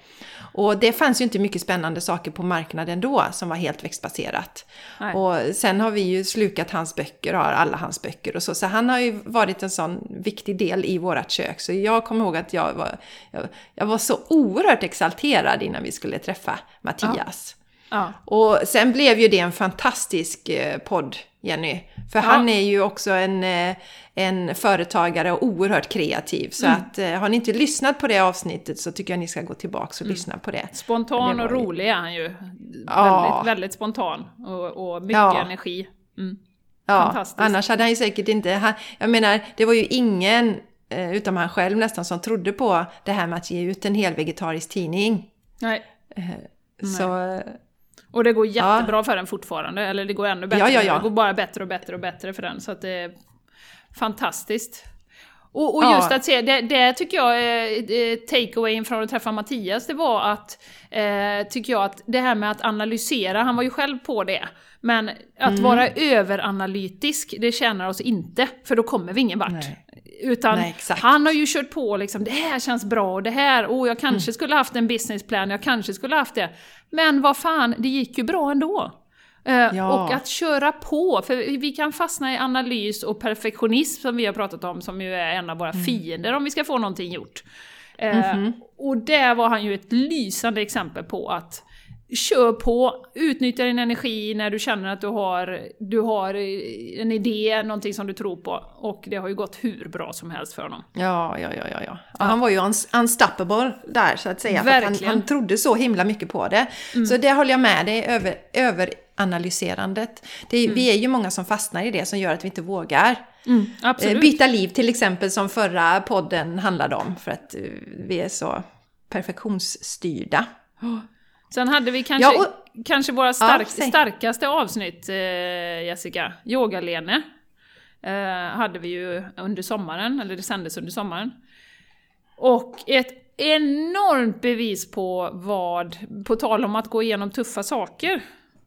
Och det fanns ju inte mycket spännande saker på marknaden då som var helt växtbaserat. Nej. Och sen har vi ju slukat hans böcker, har alla hans böcker och så. Så han har ju varit en sån viktig del i vårat kök. Så jag kommer ihåg att jag var, jag, jag var så oerhört exalterad innan vi skulle träffa Mattias. Ja. Ja. Och sen blev ju det en fantastisk eh, podd, Jenny. För ja. han är ju också en, eh, en företagare och oerhört kreativ. Så mm. att eh, har ni inte lyssnat på det avsnittet så tycker jag ni ska gå tillbaka och mm. lyssna på det. Spontan och rolig är han ju. Ja. Väldigt, väldigt spontan och, och mycket energi. Mm. Ja, annars hade han ju säkert inte... Han, jag menar, det var ju ingen, utom han själv nästan, som trodde på det här med att ge ut en hel vegetarisk tidning. Nej. Så... Nej. Och det går jättebra ja. för den fortfarande, eller det går ännu bättre. Ja, ja, ja. Det går bara bättre och bättre och bättre för den, så att det är fantastiskt. Och, och just ja. att se, det, det tycker jag är takeawayen från att träffa Mattias, det var att, eh, tycker jag, att det här med att analysera, han var ju själv på det, men att mm. vara överanalytisk, det tjänar oss inte, för då kommer vi ingen vart. Nej. Utan Nej, han har ju kört på liksom, det här känns bra, och det här, oh jag kanske mm. skulle haft en businessplan, jag kanske skulle haft det. Men vad fan, det gick ju bra ändå. Uh, ja. Och att köra på, för vi kan fastna i analys och perfektionism som vi har pratat om, som ju är en av våra mm. fiender om vi ska få någonting gjort. Mm -hmm. Och där var han ju ett lysande exempel på att kör på, utnyttja din energi när du känner att du har, du har en idé, någonting som du tror på. Och det har ju gått hur bra som helst för honom. Ja, ja, ja, ja. ja. han var ju unstoppable där så att säga. Verkligen. Han, han trodde så himla mycket på det. Mm. Så det håller jag med dig över, överanalyserandet. Det, mm. Vi är ju många som fastnar i det som gör att vi inte vågar. Mm, eh, byta liv till exempel som förra podden handlade om. För att eh, vi är så perfektionsstyrda. Sen hade vi kanske, ja, och, kanske våra stark, ja, starkaste avsnitt, eh, Jessica, Yoga-Lene. Eh, hade vi ju under sommaren, eller det sändes under sommaren. Och ett enormt bevis på vad, på tal om att gå igenom tuffa saker,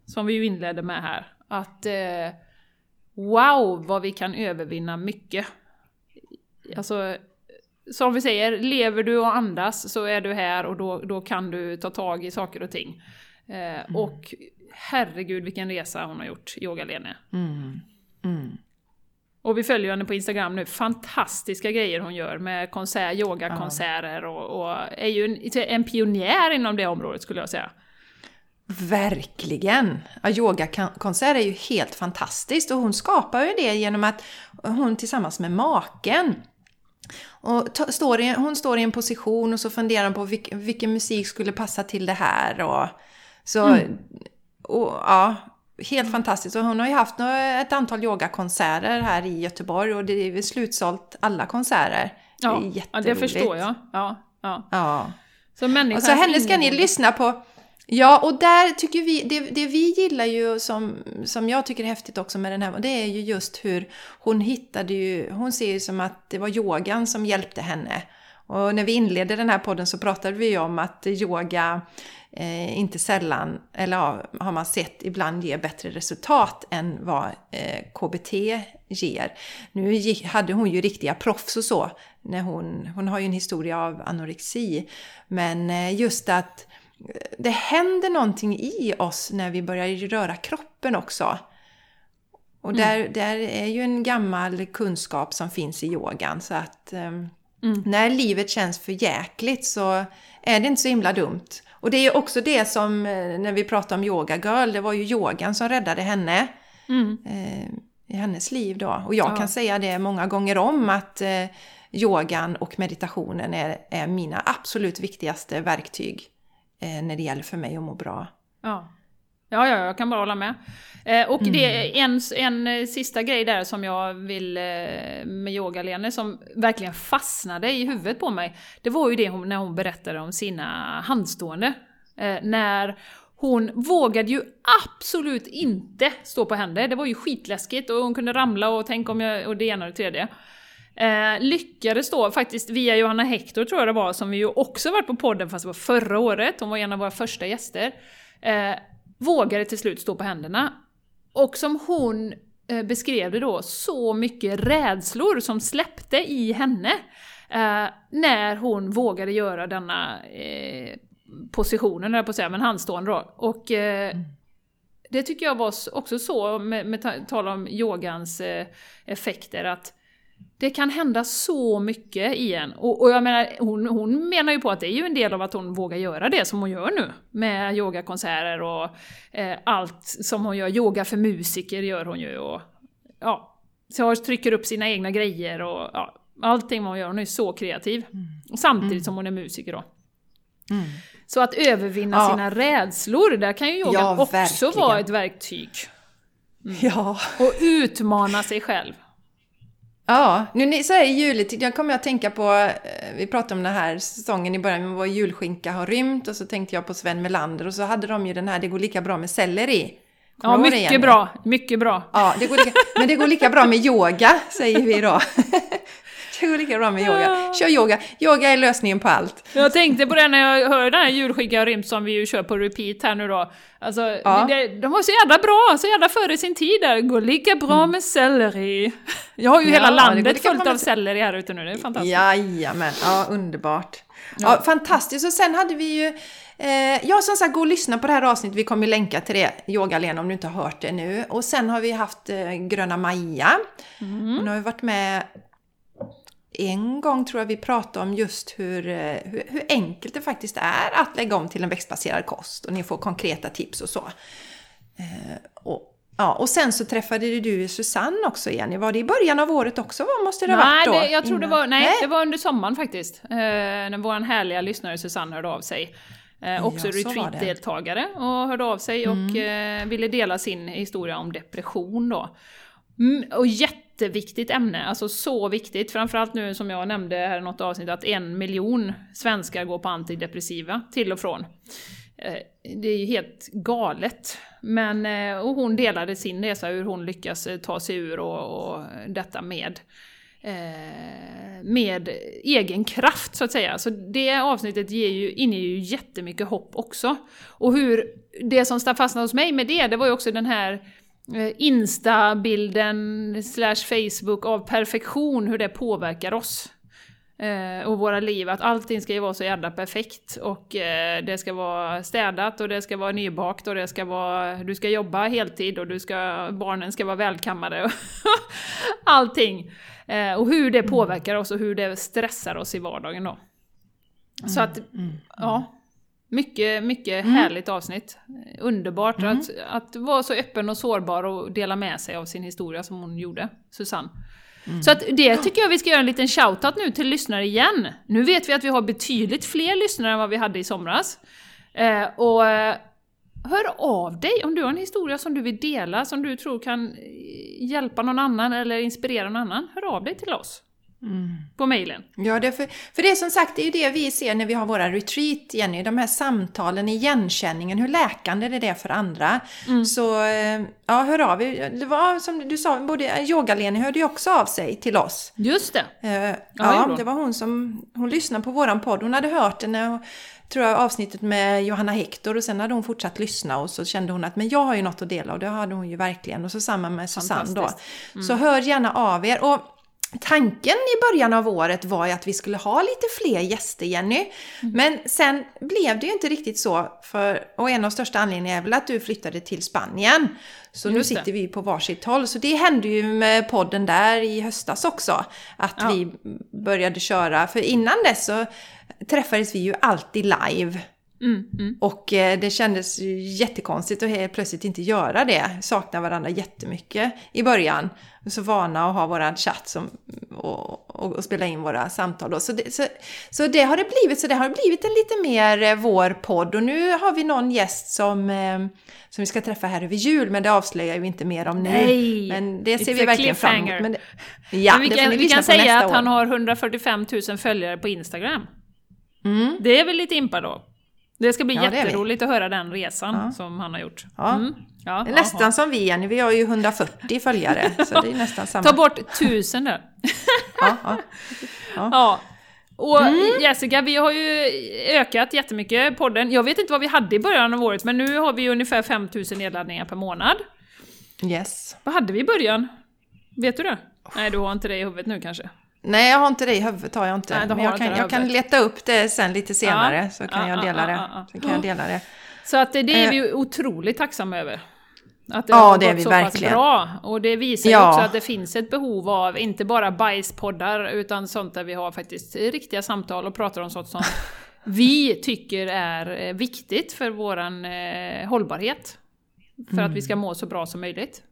som vi ju inledde med här, att eh, wow vad vi kan övervinna mycket. Alltså som vi säger, lever du och andas så är du här och då, då kan du ta tag i saker och ting. Eh, mm. Och herregud vilken resa hon har gjort, Yoga-Lene. Mm. Mm. Och vi följer henne på Instagram nu, fantastiska grejer hon gör med konsert, yogakonserter och, och är ju en, en pionjär inom det området skulle jag säga. Verkligen! Ja, yogakonsert är ju helt fantastiskt och hon skapar ju det genom att hon tillsammans med maken och står i, hon står i en position och så funderar hon på vilk, vilken musik skulle passa till det här. Och, så, mm. och, ja, helt fantastiskt. Och hon har ju haft ett antal yogakonserter här i Göteborg och det är slutsålt alla konserter. Ja, det, ja, det förstår jag. Ja, ja. ja. Så så henne ska ni lyssna på Ja, och där tycker vi, det, det, vi gillar ju som, som jag tycker är häftigt också med den här, det är ju just hur hon hittade ju, hon ser ju som att det var yogan som hjälpte henne. Och när vi inledde den här podden så pratade vi ju om att yoga eh, inte sällan, eller ja, har man sett, ibland ger bättre resultat än vad eh, KBT ger. Nu gick, hade hon ju riktiga proffs och så, när hon, hon har ju en historia av anorexi. Men eh, just att det händer någonting i oss när vi börjar röra kroppen också. Och mm. där, där är ju en gammal kunskap som finns i yogan. Så att um, mm. när livet känns för jäkligt så är det inte så himla dumt. Och det är ju också det som, eh, när vi pratar om yoga girl, det var ju yogan som räddade henne. Mm. Eh, I hennes liv då. Och jag ja. kan säga det många gånger om att eh, yogan och meditationen är, är mina absolut viktigaste verktyg eh, när det gäller för mig att må bra. Ja, ja, ja jag kan bara hålla med. Eh, och mm. det är en, en eh, sista grej där som jag vill eh, med yoga som verkligen fastnade i huvudet på mig. Det var ju det hon, när hon berättade om sina handstående. Eh, när hon vågade ju absolut inte stå på händer. Det var ju skitläskigt och hon kunde ramla och tänka om jag... och det ena och det tredje. Eh, lyckades då faktiskt via Johanna Hector tror jag det var, som vi ju också varit på podden fast det var förra året, hon var en av våra första gäster. Eh, vågade till slut stå på händerna. Och som hon eh, beskrev det då, så mycket rädslor som släppte i henne. Eh, när hon vågade göra denna eh, positionen, jag på att säga, men handstående då. Och eh, mm. det tycker jag var också så, med, med tal om yogans eh, effekter, att det kan hända så mycket i en. Och, och jag menar, hon, hon, menar ju på att det är ju en del av att hon vågar göra det som hon gör nu. Med yogakonserter och eh, allt som hon gör. Yoga för musiker gör hon ju. Och, ja, så trycker upp sina egna grejer och ja, allting hon gör. Hon är så kreativ. Mm. Samtidigt mm. som hon är musiker då. Mm. Så att övervinna ja. sina rädslor, där kan ju yogan ja, också verkligen. vara ett verktyg. Mm. Ja. Och utmana sig själv. Ja, nu så här i juletid, jag kommer att tänka på, eh, vi pratade om den här säsongen i början, med vår julskinka har rymt och så tänkte jag på Sven Melander och så hade de ju den här Det går lika bra med selleri. Kommer ja, mycket bra, mycket bra. Ja, det går lika, men det går lika bra med yoga, säger vi då. det går lika bra med yoga. Kör yoga. Yoga är lösningen på allt. Jag tänkte på det när jag hörde den här julskinka rymt som vi ju kör på repeat här nu då. Alltså, ja. det, de var så jävla bra, så jävla före sin tid där. Går lika bra mm. med selleri. Jag har ju ja, hela landet fullt av selleri här ute nu, det är fantastiskt. Jajamän, ja underbart. Ja. ja, fantastiskt. Och sen hade vi ju Eh, ja, som sagt, gå och lyssna på det här avsnittet. Vi kommer länka till det, Yoga-Lena, om du inte har hört det nu. Och sen har vi haft eh, Gröna Maja. Mm. Hon har ju varit med en gång tror jag vi pratade om just hur, eh, hur, hur, enkelt det faktiskt är att lägga om till en växtbaserad kost. Och ni får konkreta tips och så. Eh, och, Ja, och sen så träffade du Susanne också Jenny. Var det i början av året också? Vad måste det ha varit då? Nej, jag tror det var, nej, nej, det var under sommaren faktiskt. Eh, när vår härliga lyssnare Susanne hörde av sig. Eh, också ja, retreat-deltagare och hörde av sig mm. och eh, ville dela sin historia om depression då. Mm, och jätteviktigt ämne, alltså så viktigt. Framförallt nu som jag nämnde här i något avsnitt att en miljon svenskar går på antidepressiva till och från. Eh, det är ju helt galet. Men, eh, och hon delade sin resa, hur hon lyckas eh, ta sig ur och, och detta med med egen kraft så att säga. Så det avsnittet ger ju, inger ju jättemycket hopp också. Och hur, det som fastnade hos mig med det, det var ju också den här eh, Insta-bilden slash Facebook av perfektion, hur det påverkar oss. Eh, och våra liv, att allting ska ju vara så jävla perfekt och eh, det ska vara städat och det ska vara nybakt och det ska vara, du ska jobba heltid och du ska, barnen ska vara välkammade och allting. Eh, och hur det mm. påverkar oss och hur det stressar oss i vardagen då. Så att, mm, mm, ja. Mycket, mycket mm. härligt avsnitt. Underbart mm. att, att vara så öppen och sårbar och dela med sig av sin historia som hon gjorde, Susanne. Mm. Så att det tycker jag vi ska göra en liten shoutout nu till lyssnare igen. Nu vet vi att vi har betydligt fler lyssnare än vad vi hade i somras. Eh, och eh, hör av dig om du har en historia som du vill dela, som du tror kan eh, hjälpa någon annan eller inspirera någon annan. Hör av dig till oss. Mm. På mejlen. Ja, det för, för det är som sagt, det är ju det vi ser när vi har våra retreat, Jenny. De här samtalen, igenkänningen, hur läkande det är för andra. Mm. Så eh, ja, hör av er. Det var som du sa, både Yoga-Leni hörde ju också av sig till oss. Just det. Uh, ja, det var hon som, hon lyssnade på våran podd. Hon hade hört den när tror jag, avsnittet med Johanna Hector och sen hade hon fortsatt lyssna och så kände hon att men jag har ju något att dela och det hade hon ju verkligen. Och så samma med Susanne då. Mm. Så hör gärna av er. Och Tanken i början av året var ju att vi skulle ha lite fler gäster, Jenny. Mm. Men sen blev det ju inte riktigt så. För, och en av största anledningarna är väl att du flyttade till Spanien. Så Just nu sitter det. vi på varsitt håll. Så det hände ju med podden där i höstas också. Att ja. vi började köra. För innan dess så träffades vi ju alltid live. Mm, mm. Och eh, det kändes ju jättekonstigt att helt plötsligt inte göra det. Sakna varandra jättemycket i början. Så vana att ha våran chatt som, och, och, och, spela in våra samtal. Då. Så, det, så, så det har det blivit. Så det har blivit en lite mer eh, vår podd. Och nu har vi någon gäst som, eh, som vi ska träffa här över jul. Men det avslöjar vi inte mer om nu. Nej! Men det ser vi verkligen fram emot. Men ja, men vi kan, vi kan säga att år. han har 145 000 följare på Instagram. Mm. Det är väl lite impa då? Det ska bli ja, jätteroligt att höra den resan ja. som han har gjort. Ja. Mm. Ja, det är nästan aha. som vi Jenny, vi har ju 140 följare. så det är nästan samma. Ta bort tusen där. ja, ja. ja. Och mm. Jessica, vi har ju ökat jättemycket podden. Jag vet inte vad vi hade i början av året, men nu har vi ungefär 5000 nedladdningar per månad. Yes. Vad hade vi i början? Vet du det? Nej, du har inte det i huvudet nu kanske? Nej, jag har inte det i huvudet, har jag inte. Nej, Men jag, kan, jag kan leta upp det sen lite senare, ja, så kan, ja, jag, dela det. Så kan jag dela det. Så att det är vi eh. otroligt tacksamma över. Att det ja, har det gått så verkligen. pass bra. Och det visar ju också att det finns ett behov av, inte bara bajspoddar, utan sånt där vi har faktiskt riktiga samtal och pratar om sånt som vi tycker är eh, viktigt för våran eh, hållbarhet. För mm. att vi ska mm. må så bra som möjligt.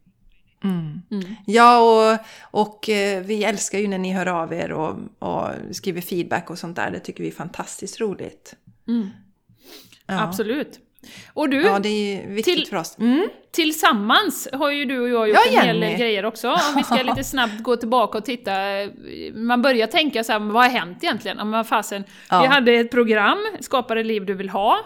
Mm. Mm. Ja, och, och eh, vi älskar ju när ni hör av er och, och skriver feedback och sånt där. Det tycker vi är fantastiskt roligt. Mm. Ja. Absolut. Och du, ja, det är viktigt till, för oss. Mm. Tillsammans har ju du och jag gjort ja, en hel del grejer också. Om vi ska lite snabbt gå tillbaka och titta. Man börjar tänka så här, vad har hänt egentligen? Om fasen, ja. Vi hade ett program, Skapa det liv du vill ha.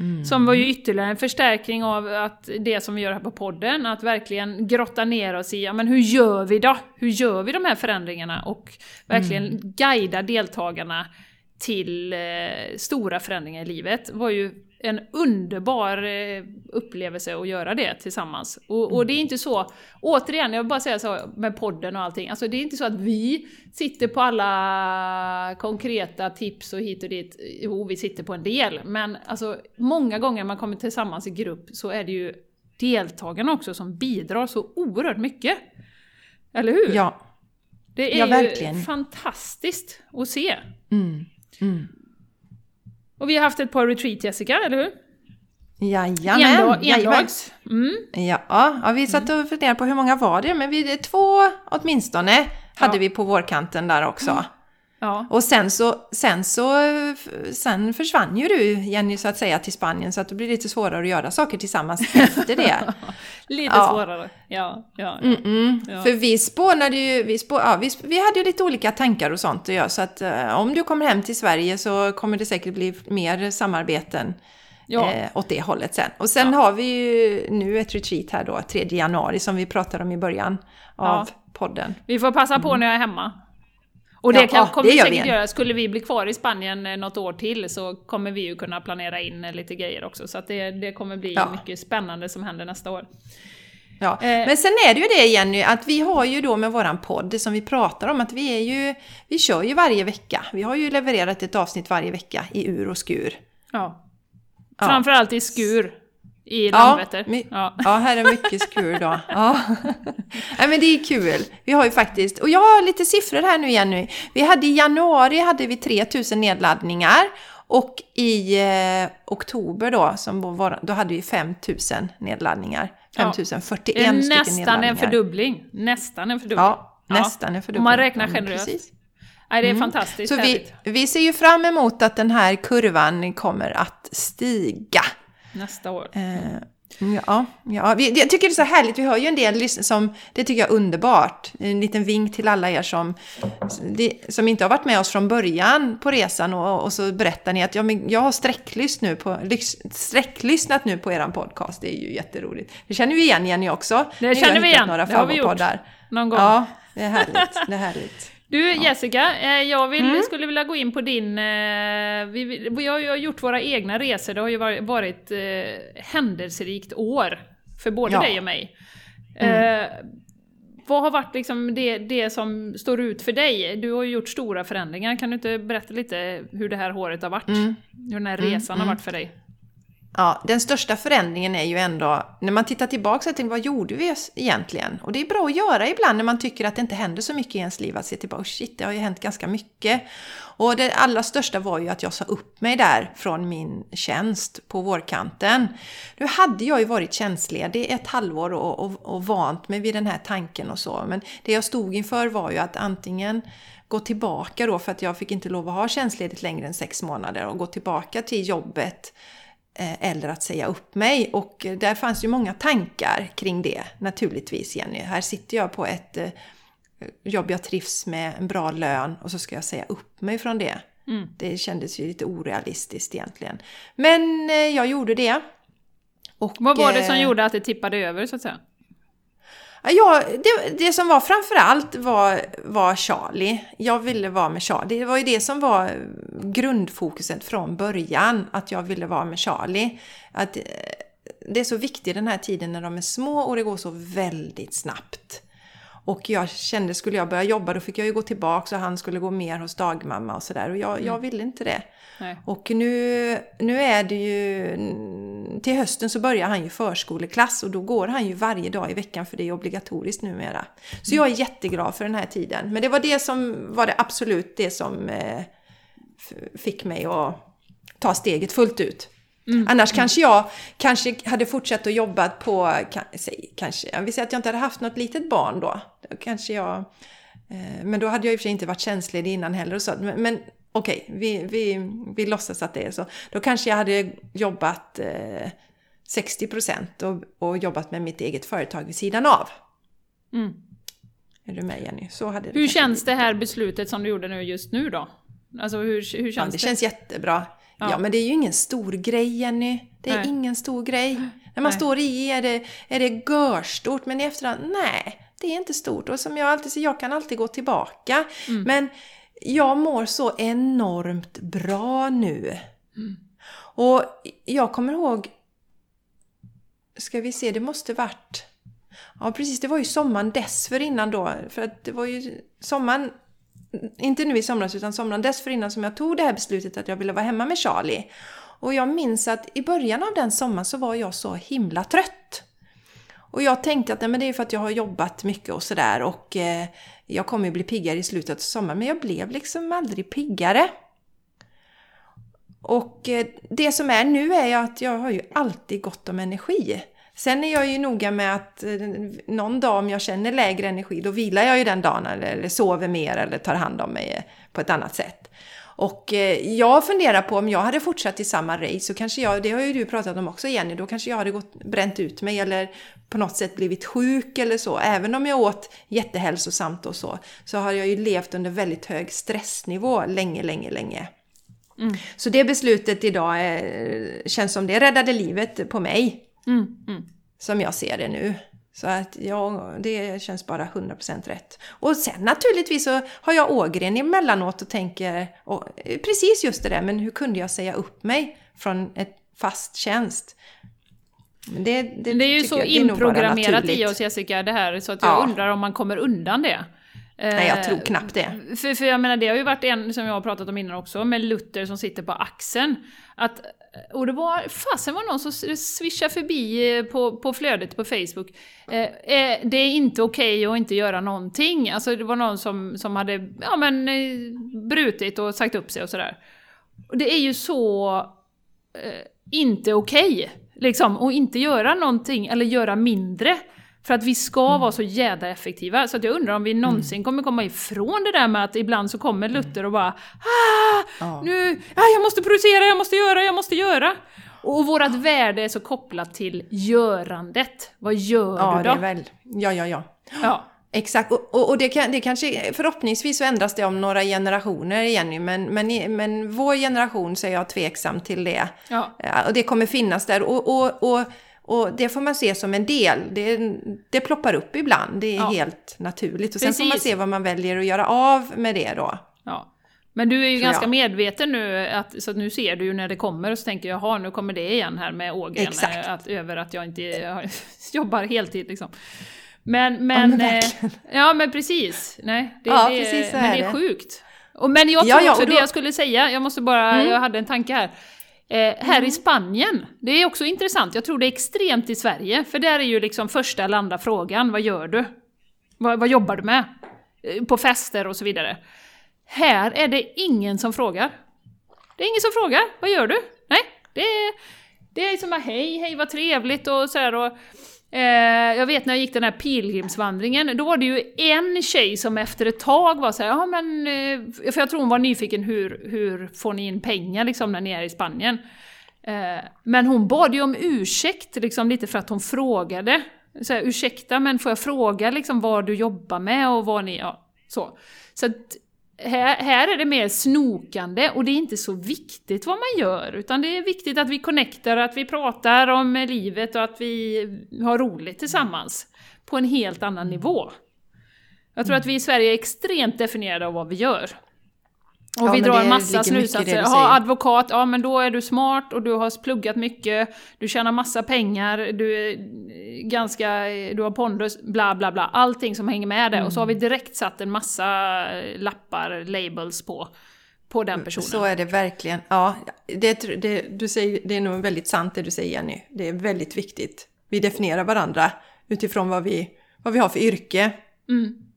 Mm. Som var ju ytterligare en förstärkning av att det som vi gör här på podden, att verkligen grotta ner oss i, ja men hur gör vi då? Hur gör vi de här förändringarna? Och verkligen mm. guida deltagarna till eh, stora förändringar i livet var ju en underbar eh, upplevelse att göra det tillsammans. Och, och, det är inte så, återigen, jag vill bara säga så med podden och allting, alltså det är inte så att vi sitter på alla konkreta tips och hit och dit, jo vi sitter på en del, men alltså många gånger man kommer tillsammans i grupp så är det ju deltagarna också som bidrar så oerhört mycket. Eller hur? Ja. Det är ja, verkligen. ju fantastiskt att se. Mm. Mm. Och vi har haft ett par retreat Jessica, eller hur? Jajamän! Endags. Mm. Ja, ja, vi satt och funderade på hur många var det, men vi, två åtminstone hade ja. vi på vårkanten där också. Ja. Och sen så, sen så sen försvann ju du Jenny så att säga till Spanien så att det blir lite svårare att göra saker tillsammans efter det. lite ja. svårare, ja. ja. Mm -mm. ja. För vi spånade ju, vi, spå, ja, vi, vi hade ju lite olika tankar och sånt att göra så att uh, om du kommer hem till Sverige så kommer det säkert bli mer samarbeten ja. eh, åt det hållet sen. Och sen har vi ju nu ett retreat här då, 3 januari som vi pratade om i början av podden. Vi får passa på mm. när jag är hemma. Och det ja, kommer vi säkert göra. Skulle vi bli kvar i Spanien eh, något år till så kommer vi ju kunna planera in eh, lite grejer också. Så att det, det kommer bli ja. mycket spännande som händer nästa år. Ja, eh. men sen är det ju det Jenny, att vi har ju då med våran podd som vi pratar om att vi är ju, vi kör ju varje vecka. Vi har ju levererat ett avsnitt varje vecka i ur och skur. Ja. Framförallt i skur i Landvetter. Ja, ja. ja, här är mycket skur då. Ja. Nej, men det är kul. Vi har ju faktiskt, och jag har lite siffror här nu igen. Nu. Vi hade i januari hade vi 3000 nedladdningar och i eh, oktober då, som var, då hade vi 5000 nedladdningar. 5041 ja. stycken nedladdningar. Nästan en fördubbling. Nästan en fördubbling. Ja, nästan en fördubbling. Om man räknar generöst. Precis. Nej, det är mm. fantastiskt Så vi, vi ser ju fram emot att den här kurvan kommer att stiga. Nästa år. Eh, ja, ja. jag tycker det är så härligt. Vi har ju en del som, det tycker jag är underbart. En liten vink till alla er som, som inte har varit med oss från början på resan och, och så berättar ni att ja, men jag har sträcklyssnat nu på, sträcklyssnat nu på eran podcast. Det är ju jätteroligt. Det känner vi igen Jenny också. Det känner vi igen. Några det har vi gjort. Någon gång. Ja, det är härligt. Det är härligt. Du Jessica, eh, jag vill, mm. skulle vilja gå in på din... Eh, vi, vi har gjort våra egna resor, det har ju varit, eh, händelserikt år för både ja. dig och mig. Mm. Eh, vad har varit liksom det, det som står ut för dig? Du har ju gjort stora förändringar, kan du inte berätta lite hur det här året har varit? Mm. Hur den här resan har mm. varit för dig? Ja, den största förändringen är ju ändå, när man tittar tillbaka till vad gjorde vi egentligen? Och det är bra att göra ibland när man tycker att det inte händer så mycket i ens liv, att se tillbaka, oh, shit, det har ju hänt ganska mycket. Och det allra största var ju att jag sa upp mig där från min tjänst på vårkanten. Nu hade jag ju varit tjänstledig ett halvår och, och, och vant mig vid den här tanken och så, men det jag stod inför var ju att antingen gå tillbaka då, för att jag fick inte lov att ha tjänstledigt längre än sex månader, och gå tillbaka till jobbet eller att säga upp mig. Och där fanns ju många tankar kring det naturligtvis Jenny. Här sitter jag på ett eh, jobb jag trivs med, en bra lön och så ska jag säga upp mig från det. Mm. Det kändes ju lite orealistiskt egentligen. Men eh, jag gjorde det. Och, Vad var det som gjorde att det tippade över så att säga? Ja, det, det som var framförallt var, var Charlie. Jag ville vara med Charlie. Det var ju det som var grundfokuset från början, att jag ville vara med Charlie. Att eh, det är så viktigt den här tiden när de är små och det går så väldigt snabbt. Och jag kände, skulle jag börja jobba då fick jag ju gå tillbaka och han skulle gå mer hos dagmamma och sådär. Och jag, mm. jag ville inte det. Nej. Och nu, nu är det ju... Till hösten så börjar han ju förskoleklass och då går han ju varje dag i veckan för det är obligatoriskt numera. Så jag är jätteglad för den här tiden. Men det var det som var det absolut det som eh, fick mig att ta steget fullt ut. Mm. Annars mm. kanske jag kanske hade fortsatt att jobba på, kanske, vill säga att jag inte hade haft något litet barn då. Kanske jag, eh, men då hade jag i och för sig inte varit tjänstledig innan heller och så. Men, men okej, okay, vi, vi, vi låtsas att det är så. Då kanske jag hade jobbat eh, 60% och, och jobbat med mitt eget företag vid sidan av. Mm. Är du med Jenny? Så hade det hur känns det här beslutet som du gjorde nu just nu då? Alltså hur, hur känns ja, det? Det känns jättebra. Ja. ja. men det är ju ingen stor grej Jenny. Det är nej. ingen stor grej. När man nej. står i är det, är det görstort, men i efterhand, nej, det är inte stort. Och som jag alltid säger, jag kan alltid gå tillbaka. Mm. Men jag mår så enormt bra nu. Mm. Och jag kommer ihåg, ska vi se, det måste varit Ja precis, det var ju sommaren dessförinnan då. För att det var ju sommaren, inte nu i somras utan sommaren dessförinnan som jag tog det här beslutet att jag ville vara hemma med Charlie. Och jag minns att i början av den sommaren så var jag så himla trött. Och jag tänkte att nej, men det är för att jag har jobbat mycket och sådär och eh, jag kommer ju bli piggare i slutet av sommaren. Men jag blev liksom aldrig piggare. Och eh, det som är nu är ju att jag har ju alltid gott om energi. Sen är jag ju noga med att eh, någon dag om jag känner lägre energi, då vilar jag ju den dagen eller, eller sover mer eller tar hand om mig eh, på ett annat sätt. Och eh, jag funderar på om jag hade fortsatt i samma race så kanske jag, det har ju du pratat om också Jenny, då kanske jag hade gått, bränt ut mig eller på något sätt blivit sjuk eller så. Även om jag åt jättehälsosamt och så, så har jag ju levt under väldigt hög stressnivå länge, länge, länge. Mm. Så det beslutet idag är, känns som det räddade livet på mig. Mm, mm. Som jag ser det nu. Så att ja, det känns bara 100% rätt. Och sen naturligtvis så har jag Ågren emellanåt och tänker och, precis just det där, men hur kunde jag säga upp mig från ett fast tjänst? Det, det, det, är ju så inprogrammerat i oss Jessica, det här, så att jag ja. undrar om man kommer undan det. Nej, jag tror knappt det. För, för jag menar, det har ju varit en som jag har pratat om innan också, med Luther som sitter på axeln. Att, och det var, fasen var någon som swishade förbi eh, på, på flödet på Facebook. Eh, eh det är inte okej okay att inte göra någonting. Alltså det var någon som, som hade ja, men, eh, brutit och sagt upp sig och sådär. Och det är ju så eh, inte okej, okay, liksom, att inte göra någonting eller göra mindre. För att vi ska mm. vara så jädra effektiva. Så att jag undrar om vi mm. någonsin mm. kommer komma ifrån det där med att ibland så kommer Luther och bara ah, ja. nu, ah, jag måste producera, jag måste göra, jag måste göra. Och vårt värde är så kopplat till görandet. Vad gör ja, du då? Det är väl, ja, ja, ja. ja. Exakt, och, och, och det, kan, det kanske, förhoppningsvis så ändras det om några generationer Jenny, men, men, men vår generation så är jag tveksam till det. Ja. Och det kommer finnas där. och, och, och och det får man se som en del. Det, det ploppar upp ibland, det är ja. helt naturligt. Och sen Precis. får man se vad man väljer att göra av med det då. Ja. Men du är ju ganska jag. medveten nu, att, så att nu ser du ju när det kommer och så tänker jag, jaha nu kommer det igen här med Ågren. Exakt. Att, över att jag inte jobbar heltid liksom. Men, men, ja, men, eh, ja, men precis. Nej, det, ja, det, precis men det är sjukt. Och, men jag tror ja, också, då... det jag skulle säga, jag måste bara, mm. jag hade en tanke här. Eh, här mm. i Spanien, det är också intressant, jag tror det är extremt i Sverige, för där är ju liksom första eller andra frågan, vad gör du? Vad, vad jobbar du med? Eh, på fester och så vidare. Här är det ingen som frågar. Det är ingen som frågar, vad gör du? Nej, det är, det är som bara hej, hej vad trevligt och så här, och Eh, jag vet när jag gick den här pilgrimsvandringen, då var det ju en tjej som efter ett tag var såhär, ja men... Eh, för jag tror hon var nyfiken, hur, hur får ni in pengar liksom när ni är i Spanien? Eh, men hon bad ju om ursäkt liksom lite för att hon frågade. Så här, ursäkta men får jag fråga liksom vad du jobbar med och vad ni... Ja, så. Så att, här, här är det mer snokande och det är inte så viktigt vad man gör, utan det är viktigt att vi connectar, att vi pratar om livet och att vi har roligt tillsammans på en helt annan nivå. Jag tror att vi i Sverige är extremt definierade av vad vi gör. Och ja, vi drar en massa slutsatser. Ja, advokat, ja men då är du smart och du har pluggat mycket, du tjänar massa pengar, du är ganska, du har pondus, bla bla bla. Allting som hänger med det. Mm. Och så har vi mm. direkt satt en massa lappar, labels på, på den personen. Så är det verkligen. Ja, det, det, du säger, det är nog väldigt sant det du säger Jenny. Det är väldigt viktigt. Vi definierar varandra utifrån vad vi, vad vi har för yrke. Mm.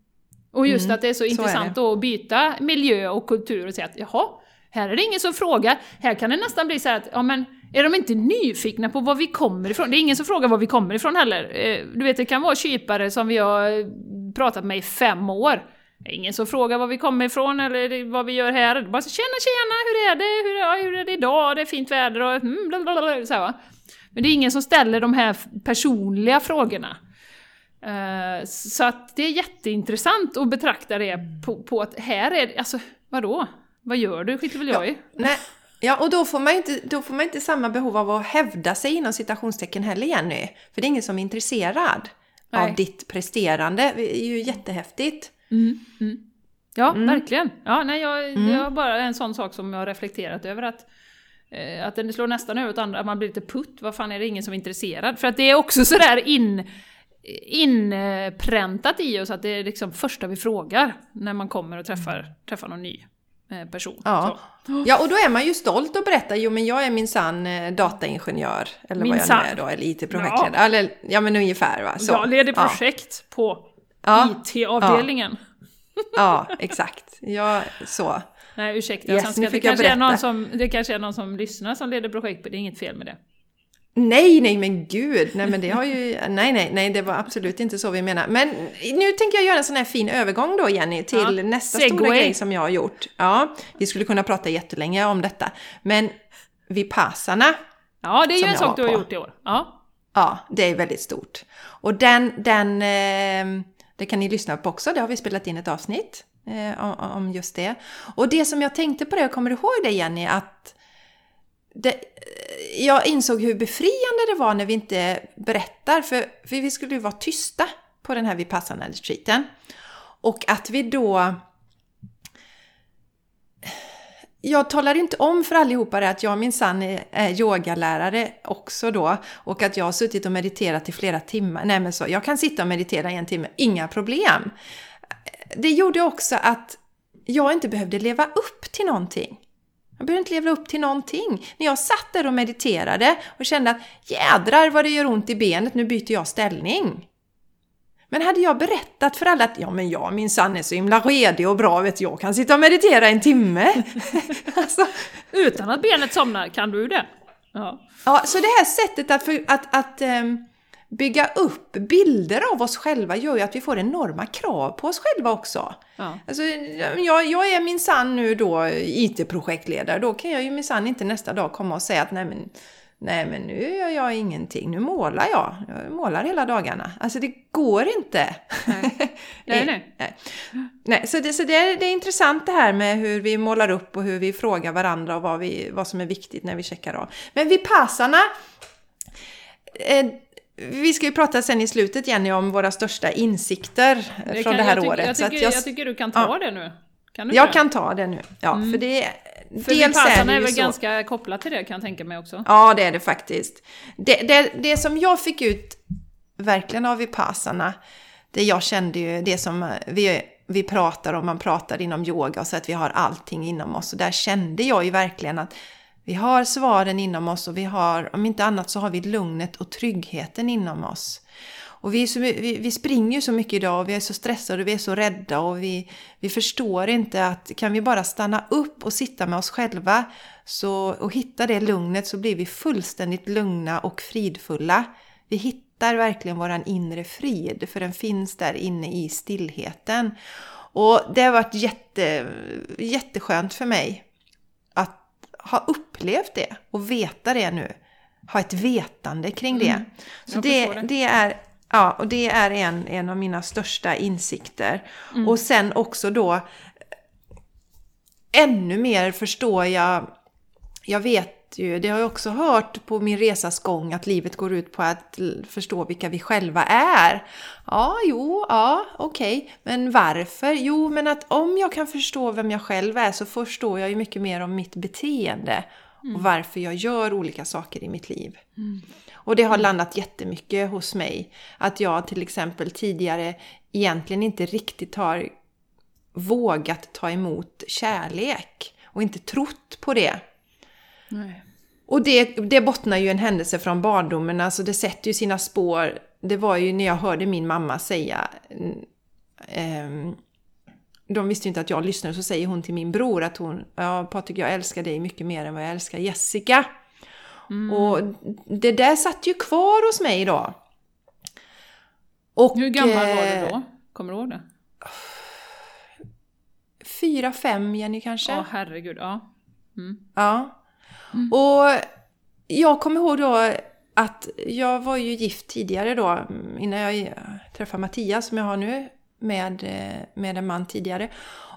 Och just mm, att det är så, så intressant är att byta miljö och kultur och säga att jaha, här är det ingen som frågar. Här kan det nästan bli så att, ja men är de inte nyfikna på var vi kommer ifrån? Det är ingen som frågar var vi kommer ifrån heller. Eh, du vet, det kan vara kypare som vi har pratat med i fem år. Det är ingen som frågar var vi kommer ifrån eller vad vi gör här. Bara så, tjena tjena, hur är det? Hur, ja, hur är det idag? Det är fint väder och mm, blablabla, så här, Men det är ingen som ställer de här personliga frågorna. Uh, så att det är jätteintressant att betrakta det på, på att här är det, alltså vadå? Vad gör du? skiter väl jag i? nej, Ja, och då får, man inte, då får man inte samma behov av att hävda sig inom citationstecken heller Jenny. För det är ingen som är intresserad Nej. av ditt presterande. Det är ju jättehäftigt. Mm, mm. Ja, mm. verkligen. Ja, nej, jag, mm. Det är bara en sån sak som jag har reflekterat över. Att, eh, att den slår nästan över andra, att man blir lite putt. Vad fan är det ingen som är intresserad? För att det är också sådär in inpräntat i oss att det är liksom första vi frågar när man kommer och träffar, träffar någon ny eh, person. Ja. ja, och då är man ju stolt och berättar jo men jag är minsann eh, dataingenjör. Eller min vad jag nu är då, eller IT-projektledare. Ja. Eller, ja men ungefär va. Så. Jag leder projekt ja. på ja. IT-avdelningen. Ja. exakt. Ja, så. Nej ursäkta, yes, ska, det, kanske är någon som, det kanske är någon som lyssnar som leder projekt, det är inget fel med det. Nej, nej men gud! Nej men det har ju... Nej, nej, nej, det var absolut inte så vi menar. Men nu tänker jag göra en sån här fin övergång då Jenny till ja. nästa Segway. stora grej som jag har gjort. Ja, vi skulle kunna prata jättelänge om detta. Men Vipassarna. Ja, det är ju en sak du har gjort i år. Ja. Ja, det är väldigt stort. Och den, den, eh, det kan ni lyssna på också, det har vi spelat in ett avsnitt eh, om just det. Och det som jag tänkte på det, jag kommer ihåg det Jenny, att det, jag insåg hur befriande det var när vi inte berättar, för, för vi skulle ju vara tysta på den här Vipassana retreaten. Och att vi då... Jag talade inte om för allihopa det att jag minsann är yogalärare också då och att jag har suttit och mediterat i flera timmar. Nej men så, jag kan sitta och meditera i en timme, inga problem. Det gjorde också att jag inte behövde leva upp till någonting. Jag behöver inte leva upp till någonting. När jag satt där och mediterade och kände att jädrar vad det gör ont i benet, nu byter jag ställning. Men hade jag berättat för alla att ja men jag minsann är så himla redig och bra, vet jag kan sitta och meditera en timme. alltså, Utan att benet somnar, kan du det? Ja. ja, så det här sättet att, för, att, att um, bygga upp bilder av oss själva gör ju att vi får enorma krav på oss själva också. Ja. Alltså, jag, jag är minsann nu då IT-projektledare, då kan jag ju minsann inte nästa dag komma och säga att nej men, nej men nu gör jag ingenting, nu målar jag. Jag målar hela dagarna. Alltså det går inte. Nej, nej. nej. nej. nej så det, så det, är, det är intressant det här med hur vi målar upp och hur vi frågar varandra och vad, vi, vad som är viktigt när vi checkar av. Men vi passarna eh, vi ska ju prata sen i slutet Jenny om våra största insikter det från kan, det här jag året. Jag, tycker, jag, jag, tycker du kan ta ja. det nu. Kan du jag det? kan ta det nu, ja. Mm. För det för dels är, det är väl så. ganska kopplat till det kan jag tänka mig också. Ja, det är det faktiskt. Det, det, det som jag fick ut verkligen av Vipassana, det jag kände ju, det som vi, vi pratar om, man pratar inom yoga och så att vi har allting inom oss. Och där kände jag ju verkligen att vi har svaren inom oss och vi har, om inte annat så har vi lugnet och tryggheten inom oss. Och vi, så, vi, vi springer ju så mycket idag och vi är så stressade och vi är så rädda och vi, vi förstår inte att kan vi bara stanna upp och sitta med oss själva så, och hitta det lugnet så blir vi fullständigt lugna och fridfulla. Vi hittar verkligen våran inre frid för den finns där inne i stillheten. Och det har varit jätte, jätteskönt för mig ha upplevt det och veta det nu. Ha ett vetande kring det. Mm. Så det, det. det, är, ja, och det är en, en av mina största insikter. Mm. Och sen också då ännu mer förstår jag, jag vet ju, det har jag också hört på min resas gång, att livet går ut på att förstå vilka vi själva är. Ja, jo, ja, okej. Okay. Men varför? Jo, men att om jag kan förstå vem jag själv är så förstår jag ju mycket mer om mitt beteende. Mm. Och varför jag gör olika saker i mitt liv. Mm. Och det har landat jättemycket hos mig. Att jag till exempel tidigare egentligen inte riktigt har vågat ta emot kärlek. Och inte trott på det. Nej. Och det, det bottnar ju en händelse från barndomen, alltså det sätter ju sina spår. Det var ju när jag hörde min mamma säga eh, de visste ju inte att jag lyssnade, så säger hon till min bror att hon, ja Patrik jag älskar dig mycket mer än vad jag älskar Jessica. Mm. Och det där satt ju kvar hos mig då. Och, Hur gammal var du då? Eh, Kommer du ihåg det? Fyra, fem Jenny kanske? Ja, herregud. Ja. Mm. Ja. Mm. Och jag kommer ihåg då att jag var ju gift tidigare då, innan jag träffade Mattias som jag har nu. med, med en man tidigare.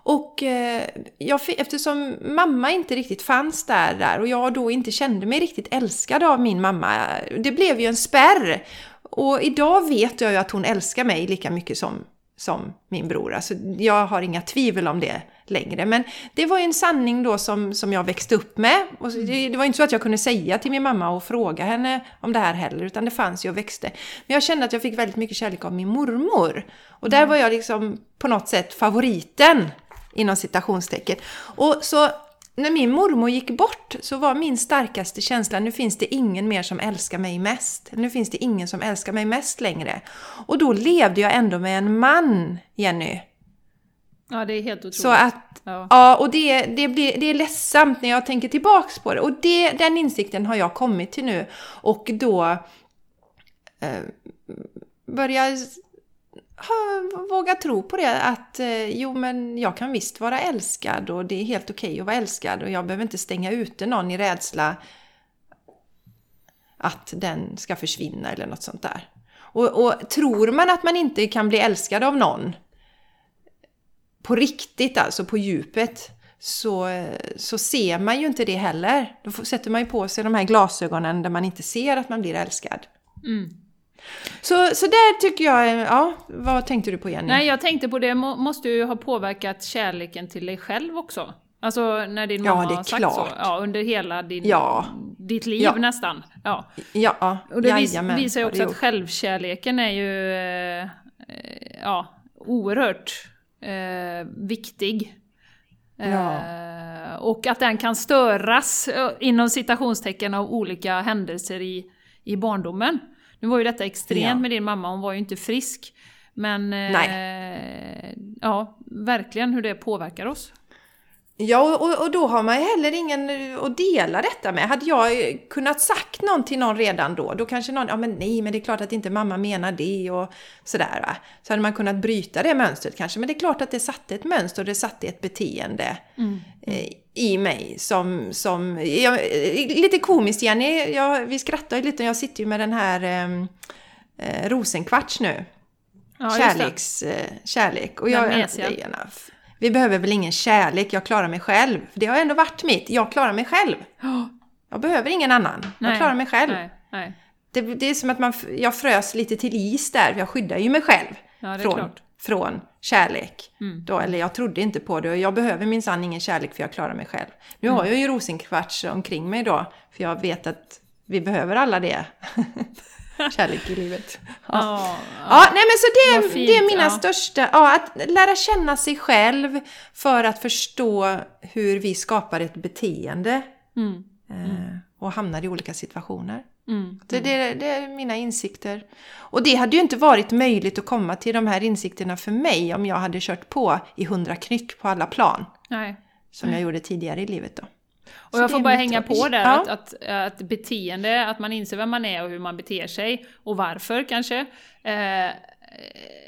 Och eh, jag, eftersom mamma inte riktigt fanns där, där och jag då inte kände mig riktigt älskad av min mamma, det blev ju en spärr. Och idag vet jag ju att hon älskar mig lika mycket som, som min bror. Alltså, jag har inga tvivel om det längre. Men det var ju en sanning då som, som jag växte upp med. Och det, det var inte så att jag kunde säga till min mamma och fråga henne om det här heller, utan det fanns ju och växte. Men jag kände att jag fick väldigt mycket kärlek av min mormor. Och där mm. var jag liksom på något sätt favoriten, inom citationstecken. Och så när min mormor gick bort så var min starkaste känsla, nu finns det ingen mer som älskar mig mest. Nu finns det ingen som älskar mig mest längre. Och då levde jag ändå med en man, Jenny. Ja, det är helt otroligt. Så att, ja, ja och det, det, blir, det är ledsamt när jag tänker tillbaks på det. Och det, den insikten har jag kommit till nu. Och då eh, börjar våga tro på det att eh, jo men jag kan visst vara älskad och det är helt okej okay att vara älskad och jag behöver inte stänga ute någon i rädsla att den ska försvinna eller något sånt där. Och, och tror man att man inte kan bli älskad av någon på riktigt, alltså på djupet, så, så ser man ju inte det heller. Då sätter man ju på sig de här glasögonen där man inte ser att man blir älskad. Mm. Så, så där tycker jag, ja, vad tänkte du på Jenny? Nej, jag tänkte på det måste ju ha påverkat kärleken till dig själv också. Alltså när din mamma ja, har sagt klart. så. Ja, under hela din, ja. ditt liv ja. nästan. Ja, ja och det Jajamän, visar ju också att självkärleken är ju eh, ja, oerhört eh, viktig. Ja. Eh, och att den kan störas eh, inom citationstecken av olika händelser i, i barndomen. Nu var ju detta extremt ja. med din mamma, hon var ju inte frisk. Men eh, ja, verkligen hur det påverkar oss. Ja, och, och då har man heller ingen att dela detta med. Hade jag kunnat sagt någon till någon redan då, då kanske någon, ja men nej, men det är klart att inte mamma menar det och sådär. Va? Så hade man kunnat bryta det mönstret kanske. Men det är klart att det satte ett mönster och det satte ett beteende mm. eh, i mig som, som jag, lite komiskt Jenny, jag, vi skrattar ju lite, jag sitter ju med den här eh, eh rosenkvarts nu. Ja, Kärleks, eh, kärlek. Och jag, vi behöver väl ingen kärlek, jag klarar mig själv. För det har ändå varit mitt, jag klarar mig själv. Jag behöver ingen annan, nej, jag klarar mig själv. Nej, nej. Det, det, är som att man, jag frös lite till is där, jag skyddar ju mig själv ja, från, från kärlek. Mm. Då, eller jag trodde inte på det och jag behöver minsann ingen kärlek för jag klarar mig själv. Nu mm. har jag ju rosenkvarts omkring mig då, för jag vet att vi behöver alla det. Kärlek i livet. Ja, ja, ja. nej men så det, fint, det är mina ja. största, ja, att lära känna sig själv för att förstå hur vi skapar ett beteende. Mm. Eh, och hamnar i olika situationer. Mm. Det, det, det, är mina insikter. Och det hade ju inte varit möjligt att komma till de här insikterna för mig om jag hade kört på i hundra knyck på alla plan. Nej. Som jag gjorde tidigare i livet då. Och jag får bara hänga på där, ja. att, att, att, beteende, att man inser vem man är och hur man beter sig, och varför kanske, eh,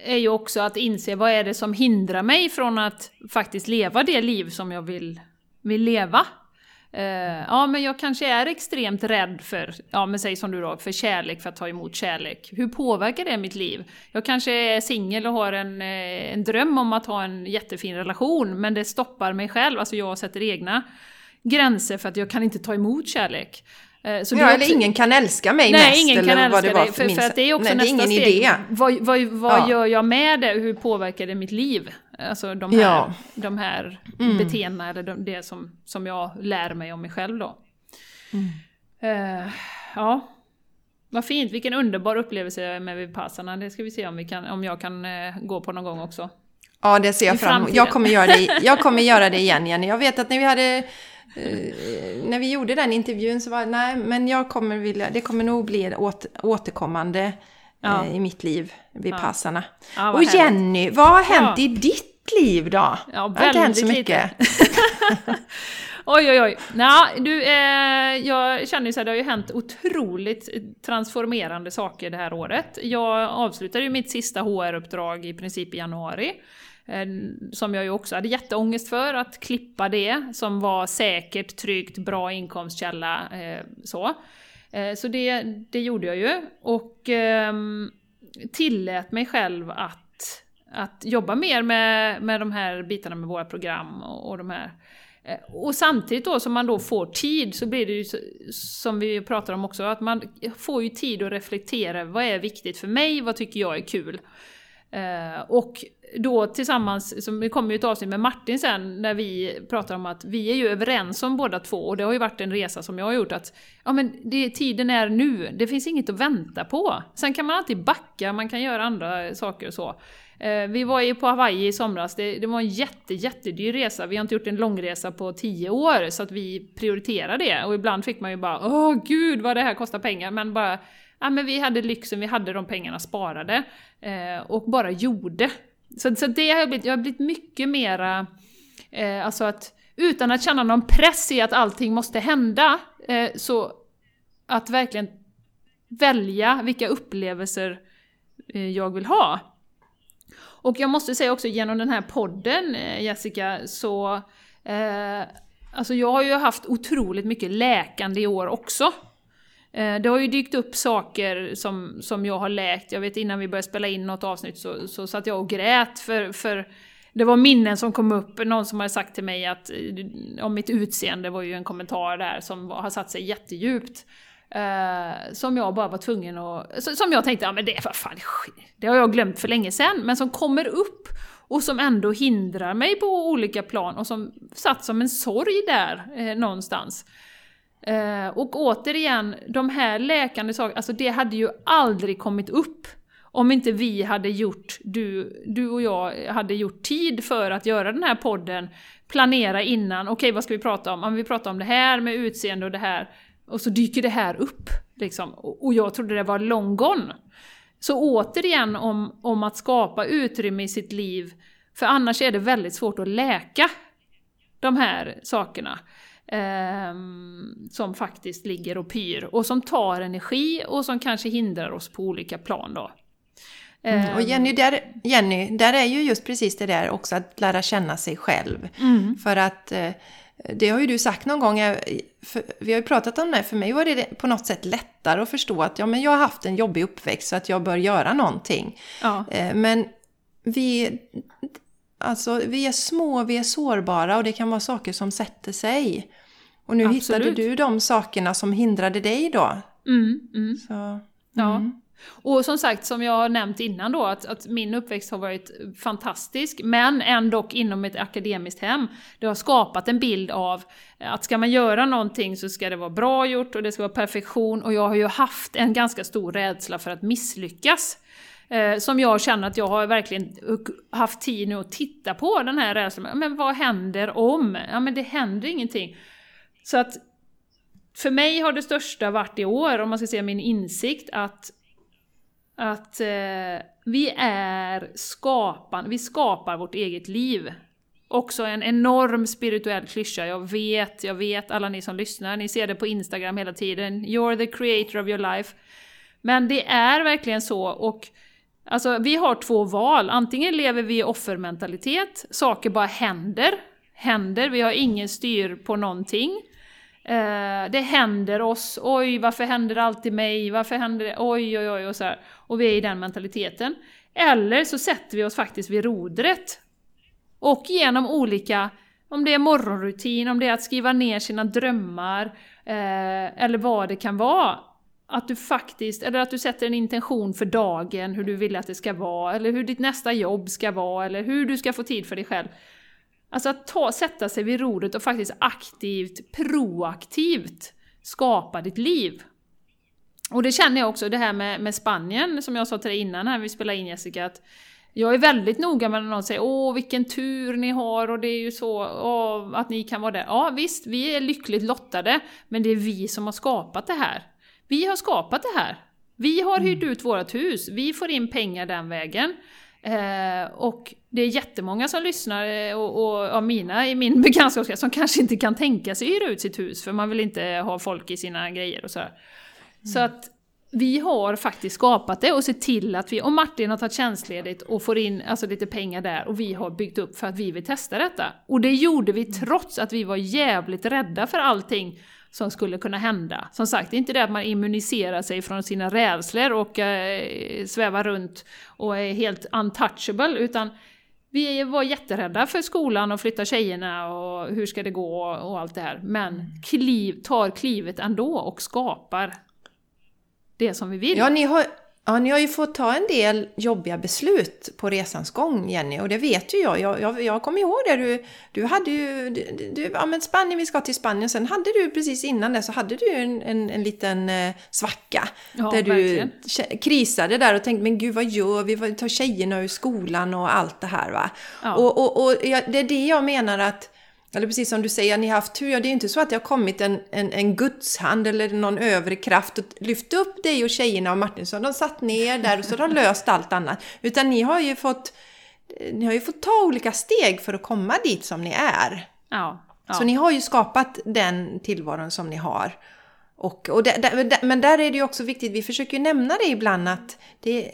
är ju också att inse vad är det som hindrar mig från att faktiskt leva det liv som jag vill, vill leva. Eh, ja, men jag kanske är extremt rädd för, ja men säg som du då, för kärlek, för att ta emot kärlek. Hur påverkar det mitt liv? Jag kanske är singel och har en, eh, en dröm om att ha en jättefin relation, men det stoppar mig själv, alltså jag sätter egna gränser för att jag kan inte ta emot kärlek. Eh, så ja, eller ingen kan älska mig nej, mest. ingen kan älska dig, för, för, att det är också nej, nästa steg. Idé. Vad, vad, vad ja. gör jag med det? Hur påverkar det mitt liv? Alltså de här, ja. de här mm. beteendena, eller de, det som, som jag lär mig om mig själv då. Mm. Uh, ja, vad fint, vilken underbar upplevelse med Vipassana. Det ska vi se om, vi kan, om jag kan uh, gå på någon gång också. Ja, det ser jag fram emot. Jag kommer, göra det, jag kommer göra det igen, Jenny. Jag vet att när vi hade när vi gjorde den intervjun så var det, nej, men jag kommer vilja, det kommer nog bli åter, återkommande ja. eh, i mitt liv, vid passarna. Ja, och Jenny, härligt. vad har hänt i ditt liv då? Ja, det har inte hänt så mycket. oj, oj, oj. Nå, du, eh, jag känner ju så här, det har ju hänt otroligt transformerande saker det här året. Jag avslutade ju mitt sista HR-uppdrag i princip i januari. Eh, som jag ju också hade jätteångest för, att klippa det, som var säkert, tryggt, bra inkomstkälla. Eh, så eh, så det, det gjorde jag ju. Och ehm, tillät mig själv att att jobba mer med, med de här bitarna med våra program och, och de här och samtidigt då som man då får tid så blir det ju som vi pratar om också, att man får ju tid att reflektera. Vad är viktigt för mig? Vad tycker jag är kul? Eh, och då tillsammans, som det kommer ju ett avsnitt med Martin sen, när vi pratar om att vi är ju överens om båda två, och det har ju varit en resa som jag har gjort, att ja men det, tiden är nu, det finns inget att vänta på. Sen kan man alltid backa, man kan göra andra saker och så. Eh, vi var ju på Hawaii i somras, det, det var en jätte, jättedyr resa. Vi har inte gjort en långresa på tio år, så att vi prioriterar det. Och ibland fick man ju bara åh gud vad det här kostar pengar, men bara ja, men vi hade lyxen, vi hade de pengarna sparade eh, och bara gjorde. Så, så det har blivit, jag har blivit mycket mera, eh, alltså att utan att känna någon press i att allting måste hända, eh, så att verkligen välja vilka upplevelser eh, jag vill ha. Och jag måste säga också genom den här podden, eh, Jessica, så... Eh, alltså jag har ju haft otroligt mycket läkande i år också. Eh, det har ju dykt upp saker som, som jag har läkt. Jag vet innan vi började spela in något avsnitt så, så satt jag och grät för, för det var minnen som kom upp, någon som hade sagt till mig att eh, om mitt utseende var ju en kommentar där som har satt sig jättedjupt. Uh, som jag bara var tvungen att... Som jag tänkte, ja men det är fan det har jag glömt för länge sedan, men som kommer upp och som ändå hindrar mig på olika plan och som satt som en sorg där eh, någonstans. Eh, och återigen, de här läkande sakerna, alltså det hade ju aldrig kommit upp om inte vi hade gjort, du, du och jag hade gjort tid för att göra den här podden, planera innan, okej okay, vad ska vi prata om? Om vi pratar om det här med utseende och det här, och så dyker det här upp. Liksom. Och jag trodde det var long gone. Så återigen om, om att skapa utrymme i sitt liv, för annars är det väldigt svårt att läka de här sakerna. Eh, som faktiskt ligger och pyr och som tar energi och som kanske hindrar oss på olika plan då. Mm. Och Jenny där, Jenny, där är ju just precis det där också att lära känna sig själv. Mm. För att eh, det har ju du sagt någon gång, vi har ju pratat om det, för mig var det på något sätt lättare att förstå att ja, men jag har haft en jobbig uppväxt så att jag bör göra någonting. Ja. Eh, men vi, alltså, vi är små, vi är sårbara och det kan vara saker som sätter sig. Och nu Absolut. hittade du de sakerna som hindrade dig då. Mm, mm. Så, mm. Ja. Och som sagt, som jag har nämnt innan då, att, att, min uppväxt har varit fantastisk, men ändå inom ett akademiskt hem. Det har skapat en bild av att ska man göra någonting så ska det vara bra gjort och det ska vara perfektion, och jag har ju haft en ganska stor rädsla för att misslyckas. Eh, som jag känner att jag har verkligen haft tid nu att titta på den här rädslan. Men vad händer om? Ja men det händer ingenting. Så att för mig har det största varit i år, om man ska säga min insikt, att att eh, vi är skapande, vi skapar vårt eget liv. Också en enorm spirituell klyscha, jag vet, jag vet alla ni som lyssnar, ni ser det på Instagram hela tiden. You're the creator of your life. Men det är verkligen så och Alltså vi har två val, antingen lever vi i offermentalitet, saker bara händer, händer, vi har ingen styr på någonting. Eh, det händer oss, oj varför händer det alltid mig, varför händer det, oj oj oj och så här. Och vi är i den mentaliteten. Eller så sätter vi oss faktiskt vid rodret. Och genom olika, om det är morgonrutin, om det är att skriva ner sina drömmar, eh, eller vad det kan vara. Att du faktiskt, eller att du sätter en intention för dagen, hur du vill att det ska vara, eller hur ditt nästa jobb ska vara, eller hur du ska få tid för dig själv. Alltså att ta, sätta sig vid rodret och faktiskt aktivt, proaktivt skapa ditt liv. Och det känner jag också, det här med, med Spanien, som jag sa till dig innan när vi spelade in Jessica, att jag är väldigt noga med när någon säger åh vilken tur ni har och det är ju så åh, att ni kan vara där. Ja visst, vi är lyckligt lottade, men det är vi som har skapat det här. Vi har skapat det här. Vi har hyrt mm. ut vårt hus, vi får in pengar den vägen. Eh, och det är jättemånga som lyssnar, eh, och, och av mina i min bekantskapskrets, som kanske inte kan tänka sig hyra ut sitt hus, för man vill inte ha folk i sina grejer och sådär. Mm. Så att vi har faktiskt skapat det och sett till att vi, och Martin har tagit tjänstledigt och får in alltså, lite pengar där och vi har byggt upp för att vi vill testa detta. Och det gjorde vi trots att vi var jävligt rädda för allting som skulle kunna hända. Som sagt, det är inte det att man immuniserar sig från sina rädslor och eh, svävar runt och är helt untouchable, utan vi var jätterädda för skolan och flytta tjejerna och hur ska det gå och allt det här. Men kliv, tar klivet ändå och skapar det som vi vill. Ja, ni har, Ja, ni har ju fått ta en del jobbiga beslut på resans gång, Jenny, och det vet ju jag. Jag, jag, jag kommer ihåg det. Du, du hade ju... Du, du, ja, men Spanien, vi ska till Spanien. Sen hade du precis innan det så hade du en, en, en liten eh, svacka. Ja, där verkligen. du krisade där och tänkte, men gud vad gör vi? Vi tar tjejerna ur skolan och allt det här va. Ja. Och, och, och ja, det är det jag menar att eller precis som du säger, ni har haft tur. Ja, det är ju inte så att det har kommit en, en, en gudshand eller någon övre kraft och lyft upp dig och tjejerna och Martin. Så de satt ner där och så har de löst allt annat. Utan ni har ju fått, ni har ju fått ta olika steg för att komma dit som ni är. Ja, ja. Så ni har ju skapat den tillvaron som ni har. Och, och det, det, men där är det ju också viktigt, vi försöker ju nämna det ibland att det,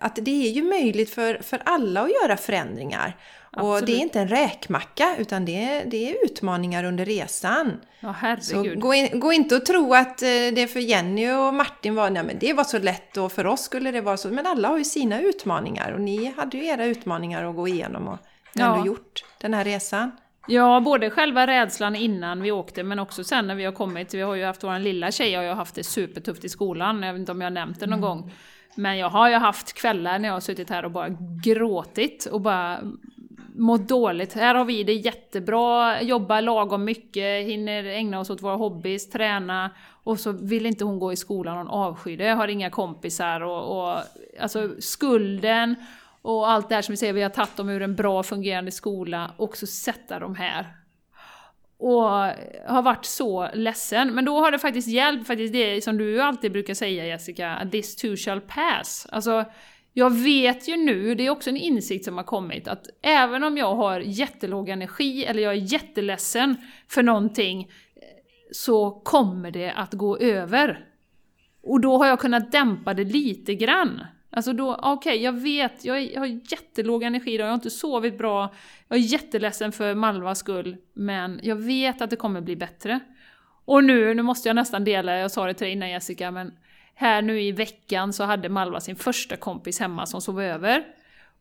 att det är ju möjligt för, för alla att göra förändringar. Och det är inte en räkmacka utan det är, det är utmaningar under resan. Ja, herregud. Så gå, in, gå inte och tro att eh, det för Jenny och Martin var, nej men det var så lätt och för oss skulle det vara så. Men alla har ju sina utmaningar och ni hade ju era utmaningar att gå igenom och ja. ändå gjort den här resan. Ja, både själva rädslan innan vi åkte men också sen när vi har kommit. Vi har ju haft vår lilla tjej och jag har haft det supertufft i skolan. Jag vet inte om jag har nämnt det någon mm. gång. Men jag har ju haft kvällar när jag har suttit här och bara gråtit och bara mått dåligt. Här har vi det jättebra, jobbar lagom mycket, hinner ägna oss åt våra hobbys, träna och så vill inte hon gå i skolan, hon avskyr det, har inga kompisar och, och alltså skulden och allt det här som vi säger, vi har tagit dem ur en bra fungerande skola och så sätta dem här. Och har varit så ledsen. Men då har det faktiskt hjälpt, faktiskt det som du alltid brukar säga Jessica, this too shall pass. Alltså, jag vet ju nu, det är också en insikt som har kommit, att även om jag har jättelåg energi eller jag är jätteledsen för någonting så kommer det att gå över. Och då har jag kunnat dämpa det lite grann. Alltså då, okej, okay, jag vet, jag, är, jag, har jättelåg energi idag, jag har inte sovit bra, jag är jätteledsen för Malvas skull, men jag vet att det kommer bli bättre. Och nu, nu måste jag nästan dela, jag sa det till dig innan Jessica, men här nu i veckan så hade Malva sin första kompis hemma som sov över.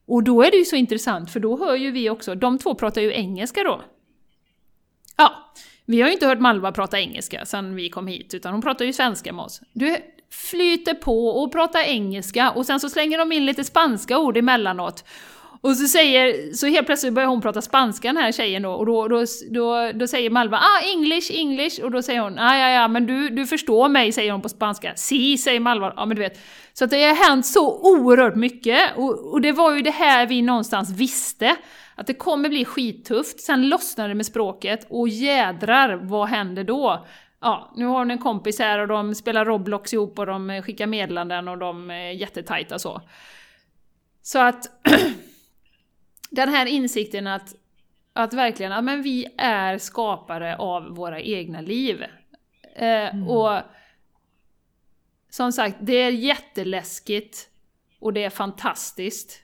Och då är det ju så intressant, för då hör ju vi också, de två pratar ju engelska då. Ja, vi har ju inte hört Malva prata engelska sen vi kom hit, utan hon pratar ju svenska med oss. Du flyter på och pratar engelska och sen så slänger de in lite spanska ord emellanåt. Och så, säger, så helt plötsligt börjar hon prata spanska den här tjejen då, och då, då, då, då säger Malva ah English, English, och då säger hon ah, ja ja men du, du förstår mig, säger hon på spanska. Si, säger Malva, ja men du vet. Så att det har hänt så oerhört mycket, och, och det var ju det här vi någonstans visste, att det kommer bli skittufft, sen lossnar det med språket, och jädrar vad händer då? Ja, nu har hon en kompis här och de spelar Roblox ihop och de skickar meddelanden och de är jättetajta så. Så att den här insikten att, att verkligen, ja men vi är skapare av våra egna liv. Eh, mm. Och som sagt, det är jätteläskigt och det är fantastiskt.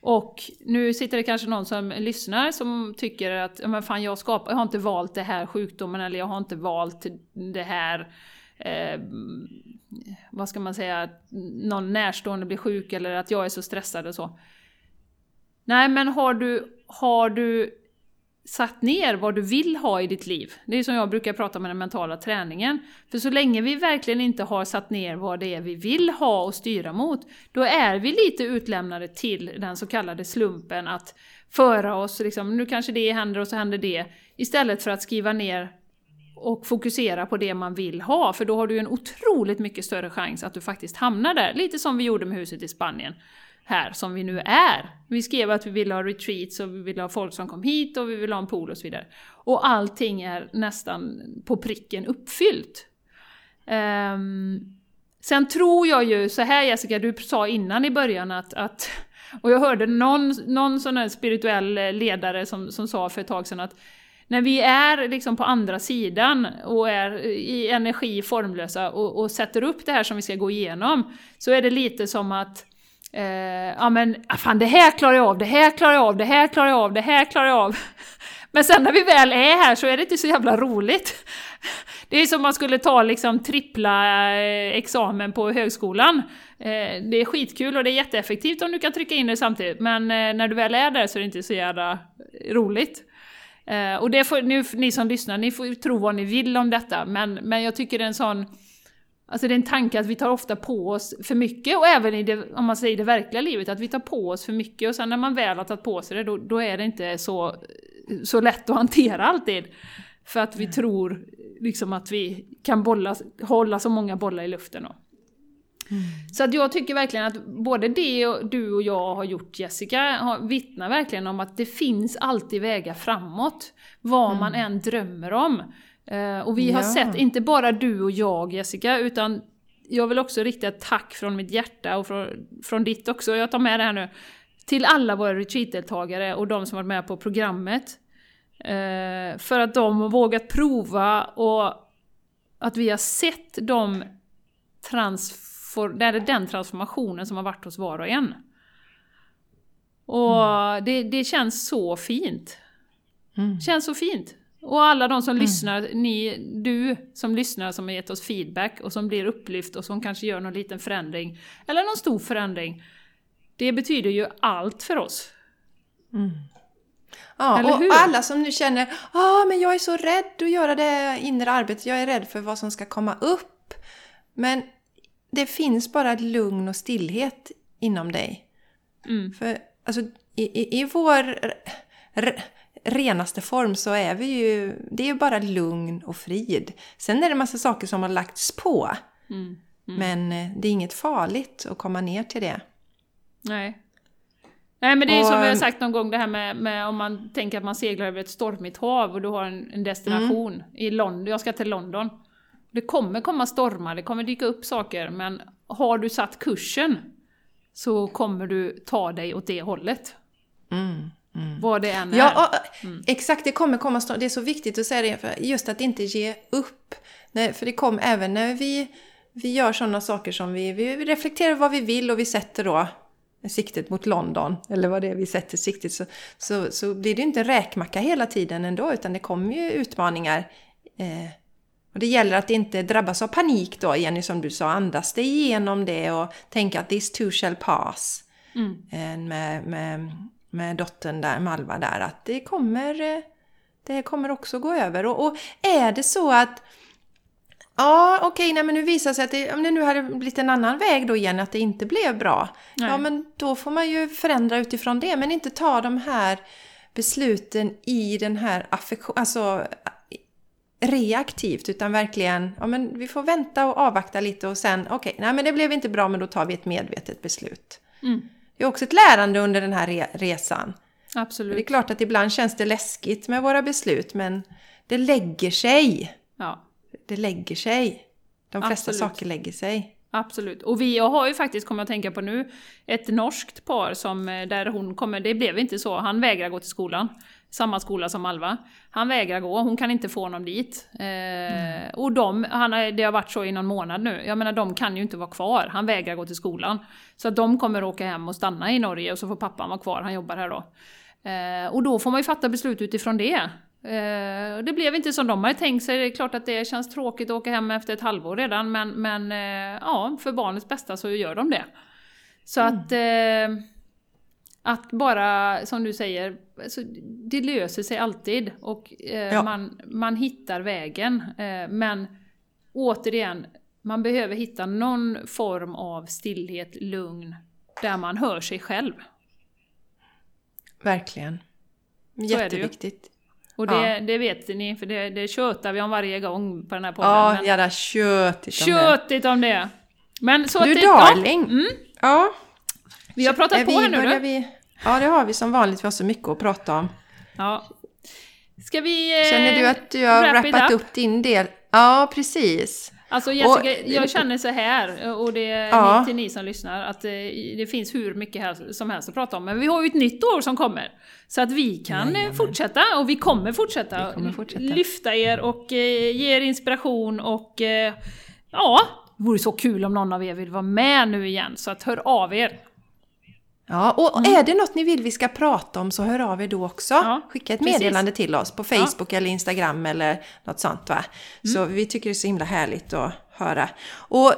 Och nu sitter det kanske någon som lyssnar som tycker att men fan, jag, skapar, jag har inte valt det här sjukdomen eller jag har inte valt det här eh, vad ska man säga, någon närstående blir sjuk eller att jag är så stressad och så. Nej, men har du, har du satt ner vad du vill ha i ditt liv? Det är som jag brukar prata med den mentala träningen. För så länge vi verkligen inte har satt ner vad det är vi vill ha och styra mot, då är vi lite utlämnade till den så kallade slumpen att föra oss, liksom, nu kanske det händer och så händer det, istället för att skriva ner och fokusera på det man vill ha, för då har du en otroligt mycket större chans att du faktiskt hamnar där. Lite som vi gjorde med huset i Spanien här som vi nu är. Vi skrev att vi ville ha retreats och vi ville ha folk som kom hit och vi ville ha en pool och så vidare. Och allting är nästan på pricken uppfyllt. Um, sen tror jag ju, så här Jessica, du sa innan i början att, att och jag hörde någon, någon sån här spirituell ledare som, som sa för ett tag sedan att när vi är liksom på andra sidan och är i energi formlösa och, och sätter upp det här som vi ska gå igenom, så är det lite som att Eh, ja men, ah, fan det här klarar jag av, det här klarar jag av, det här klarar jag av, det här klarar jag av. Men sen när vi väl är här så är det inte så jävla roligt. Det är som om man skulle ta liksom trippla eh, examen på högskolan. Eh, det är skitkul och det är jätteeffektivt om du kan trycka in det samtidigt, men eh, när du väl är där så är det inte så jävla roligt. Eh, och det får, nu, ni som lyssnar, ni får tro vad ni vill om detta, men, men jag tycker det är en sån Alltså det är en tanke att vi tar ofta på oss för mycket, och även i det, om man säger det verkliga livet, att vi tar på oss för mycket och sen när man väl har tagit på sig det, då, då är det inte så, så lätt att hantera alltid. För att vi mm. tror liksom att vi kan bolla, hålla så många bollar i luften. Då. Mm. Så att jag tycker verkligen att både det och du och jag har gjort Jessica har, vittnar verkligen om att det finns alltid vägar framåt. Vad mm. man än drömmer om. Uh, och vi har ja. sett, inte bara du och jag Jessica, utan jag vill också rikta ett tack från mitt hjärta och från, från ditt också, jag tar med det här nu, till alla våra retreat-deltagare och de som varit med på programmet. Uh, för att de har vågat prova och att vi har sett de transfor den transformationen som har varit hos var och en. Och mm. det, det känns så fint. Mm. Känns så fint. Och alla de som mm. lyssnar, ni, du som lyssnar som har gett oss feedback och som blir upplyft och som kanske gör någon liten förändring, eller någon stor förändring. Det betyder ju allt för oss. Mm. Ja, eller och hur? alla som nu känner ah, men jag är så rädd att göra det inre arbetet, jag är rädd för vad som ska komma upp. Men det finns bara lugn och stillhet inom dig. Mm. För alltså, i, i, i vår renaste form så är vi ju, det är ju bara lugn och frid. Sen är det massa saker som har lagts på. Mm, mm. Men eh, det är inget farligt att komma ner till det. Nej. Nej men det är och, som vi har sagt någon gång det här med, med, om man tänker att man seglar över ett stormigt hav och du har en, en destination mm. i London, jag ska till London. Det kommer komma stormar, det kommer dyka upp saker, men har du satt kursen så kommer du ta dig åt det hållet. Mm. Mm. Vad det än är. Ja, mm. exakt. Det kommer komma Det är så viktigt att säga det, för just att inte ge upp. För det kommer även när vi, vi gör sådana saker som vi, vi reflekterar vad vi vill och vi sätter då siktet mot London, eller vad det är vi sätter siktet, så, så, så blir det inte en räkmacka hela tiden ändå, utan det kommer ju utmaningar. Eh, och det gäller att inte drabbas av panik då, Jenny, som du sa, andas dig igenom det och tänka att this too shall pass. Mm. Eh, med, med med dottern där, Malva där, att det kommer, eh, det kommer också gå över. Och, och är det så att Ja, okej, okay, men nu visar sig att det, om det nu hade blivit en annan väg då igen, att det inte blev bra. Nej. Ja, men då får man ju förändra utifrån det, men inte ta de här besluten i den här affektionen, alltså reaktivt, utan verkligen, ja men vi får vänta och avvakta lite och sen, okej, okay, nej men det blev inte bra, men då tar vi ett medvetet beslut. Mm. Det är också ett lärande under den här resan. Absolut. Det är klart att ibland känns det läskigt med våra beslut, men det lägger sig. Ja. Det lägger sig. De flesta Absolut. saker lägger sig. Absolut. Och vi har ju faktiskt, kommer jag att tänka på nu, ett norskt par som, eh, där hon kommer, det blev inte så, han vägrar gå till skolan samma skola som Alva. Han vägrar gå, hon kan inte få honom dit. Eh, mm. Och de, han, det har varit så i någon månad nu, jag menar de kan ju inte vara kvar, han vägrar gå till skolan. Så att de kommer åka hem och stanna i Norge och så får pappan vara kvar, han jobbar här då. Eh, och då får man ju fatta beslut utifrån det. Eh, det blev inte som de hade tänkt sig, det är klart att det känns tråkigt att åka hem efter ett halvår redan, men, men eh, ja, för barnets bästa så gör de det. Så mm. att eh, att bara, som du säger, alltså, det löser sig alltid och eh, ja. man, man hittar vägen. Eh, men återigen, man behöver hitta någon form av stillhet, lugn, där man hör sig själv. Verkligen. Jätteviktigt. Och det, ja. det vet ni, för det, det tjötar vi om varje gång på den här podden. Ja, men jävla tjötigt om tjötigt det. om det. Men så du darling! Ja. Mm. ja. Vi har pratat på här nu du. Vi... Ja, det har vi som vanligt. Vi har så mycket att prata om. Ja. Ska vi... Eh, Känner du att du har wrappat up? upp din del? Ja, precis. Alltså Jessica, och, jag känner så här, och det är ja. till ni som lyssnar, att det, eh, det finns hur mycket här som helst att prata om. Men vi har ju ett nytt år som kommer. Så att vi kan Nej, fortsätta, och vi kommer fortsätta, vi kommer fortsätta. lyfta er och eh, ge er inspiration och eh, ja, det vore så kul om någon av er vill vara med nu igen. Så att hör av er! Ja, och mm. är det något ni vill vi ska prata om så hör av er då också. Ja, Skicka ett precis. meddelande till oss på Facebook ja. eller Instagram eller något sånt va. Mm. Så vi tycker det är så himla härligt att höra. Och eh,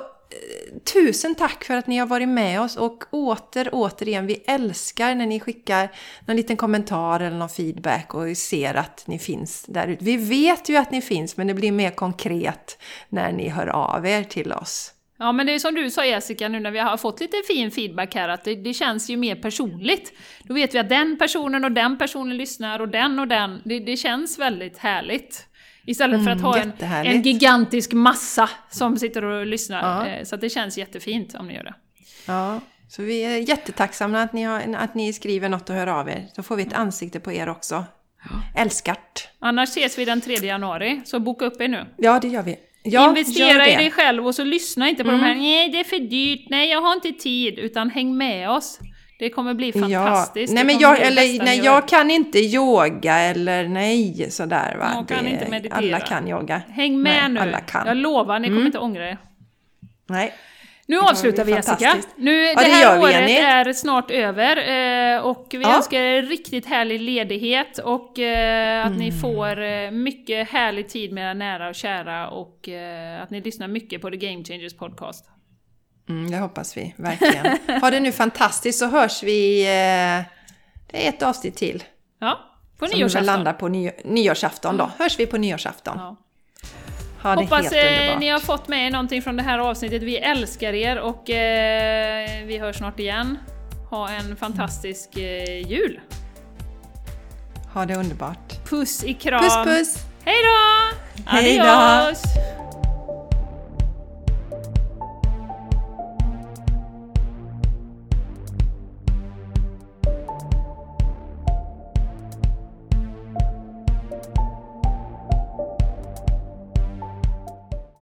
tusen tack för att ni har varit med oss och åter, återigen, vi älskar när ni skickar någon liten kommentar eller någon feedback och ser att ni finns där ute. Vi vet ju att ni finns men det blir mer konkret när ni hör av er till oss. Ja men det är som du sa Jessica nu när vi har fått lite fin feedback här att det, det, känns ju mer personligt. Då vet vi att den personen och den personen lyssnar och den och den. Det, det känns väldigt härligt. Istället för att ha en, en, gigantisk massa som sitter och lyssnar. Ja. Eh, så det känns jättefint om ni gör det. Ja, så vi är jättetacksamma att ni, har, att ni skriver något och hör av er. Så får vi ett ansikte på er också. Älskart! Annars ses vi den 3 januari, så boka upp er nu. Ja, det gör vi. Ja, Investera i dig själv och så lyssna inte på mm. de här nej det är för dyrt, nej jag har inte tid, utan häng med oss. Det kommer bli fantastiskt. Ja. Nej, men jag, eller, nej, jag kan inte yoga eller nej sådär va. Jag kan det, inte meditera. Alla kan yoga. Häng med nej, nu. Alla kan. Jag lovar, ni kommer mm. inte ångra er. Nej. Nu avslutar vi Jessica. Nu, ja, det, det här året Jenny. är snart över eh, och vi ja. önskar er riktigt härlig ledighet och eh, att mm. ni får eh, mycket härlig tid med era nära och kära och att ni lyssnar mycket på The Game Changers podcast. Mm, det hoppas vi, verkligen. ha det nu fantastiskt så hörs vi... det är ett avsnitt till. Ja, på nyårsafton. Som landar på ny, nyårsafton då. Hörs vi på nyårsafton. Ja. Ha det Hoppas eh, ni har fått med er någonting från det här avsnittet. Vi älskar er och eh, vi hörs snart igen. Ha en fantastisk eh, jul! Ha det underbart! Puss i kram! Puss puss! Hej då! Adios!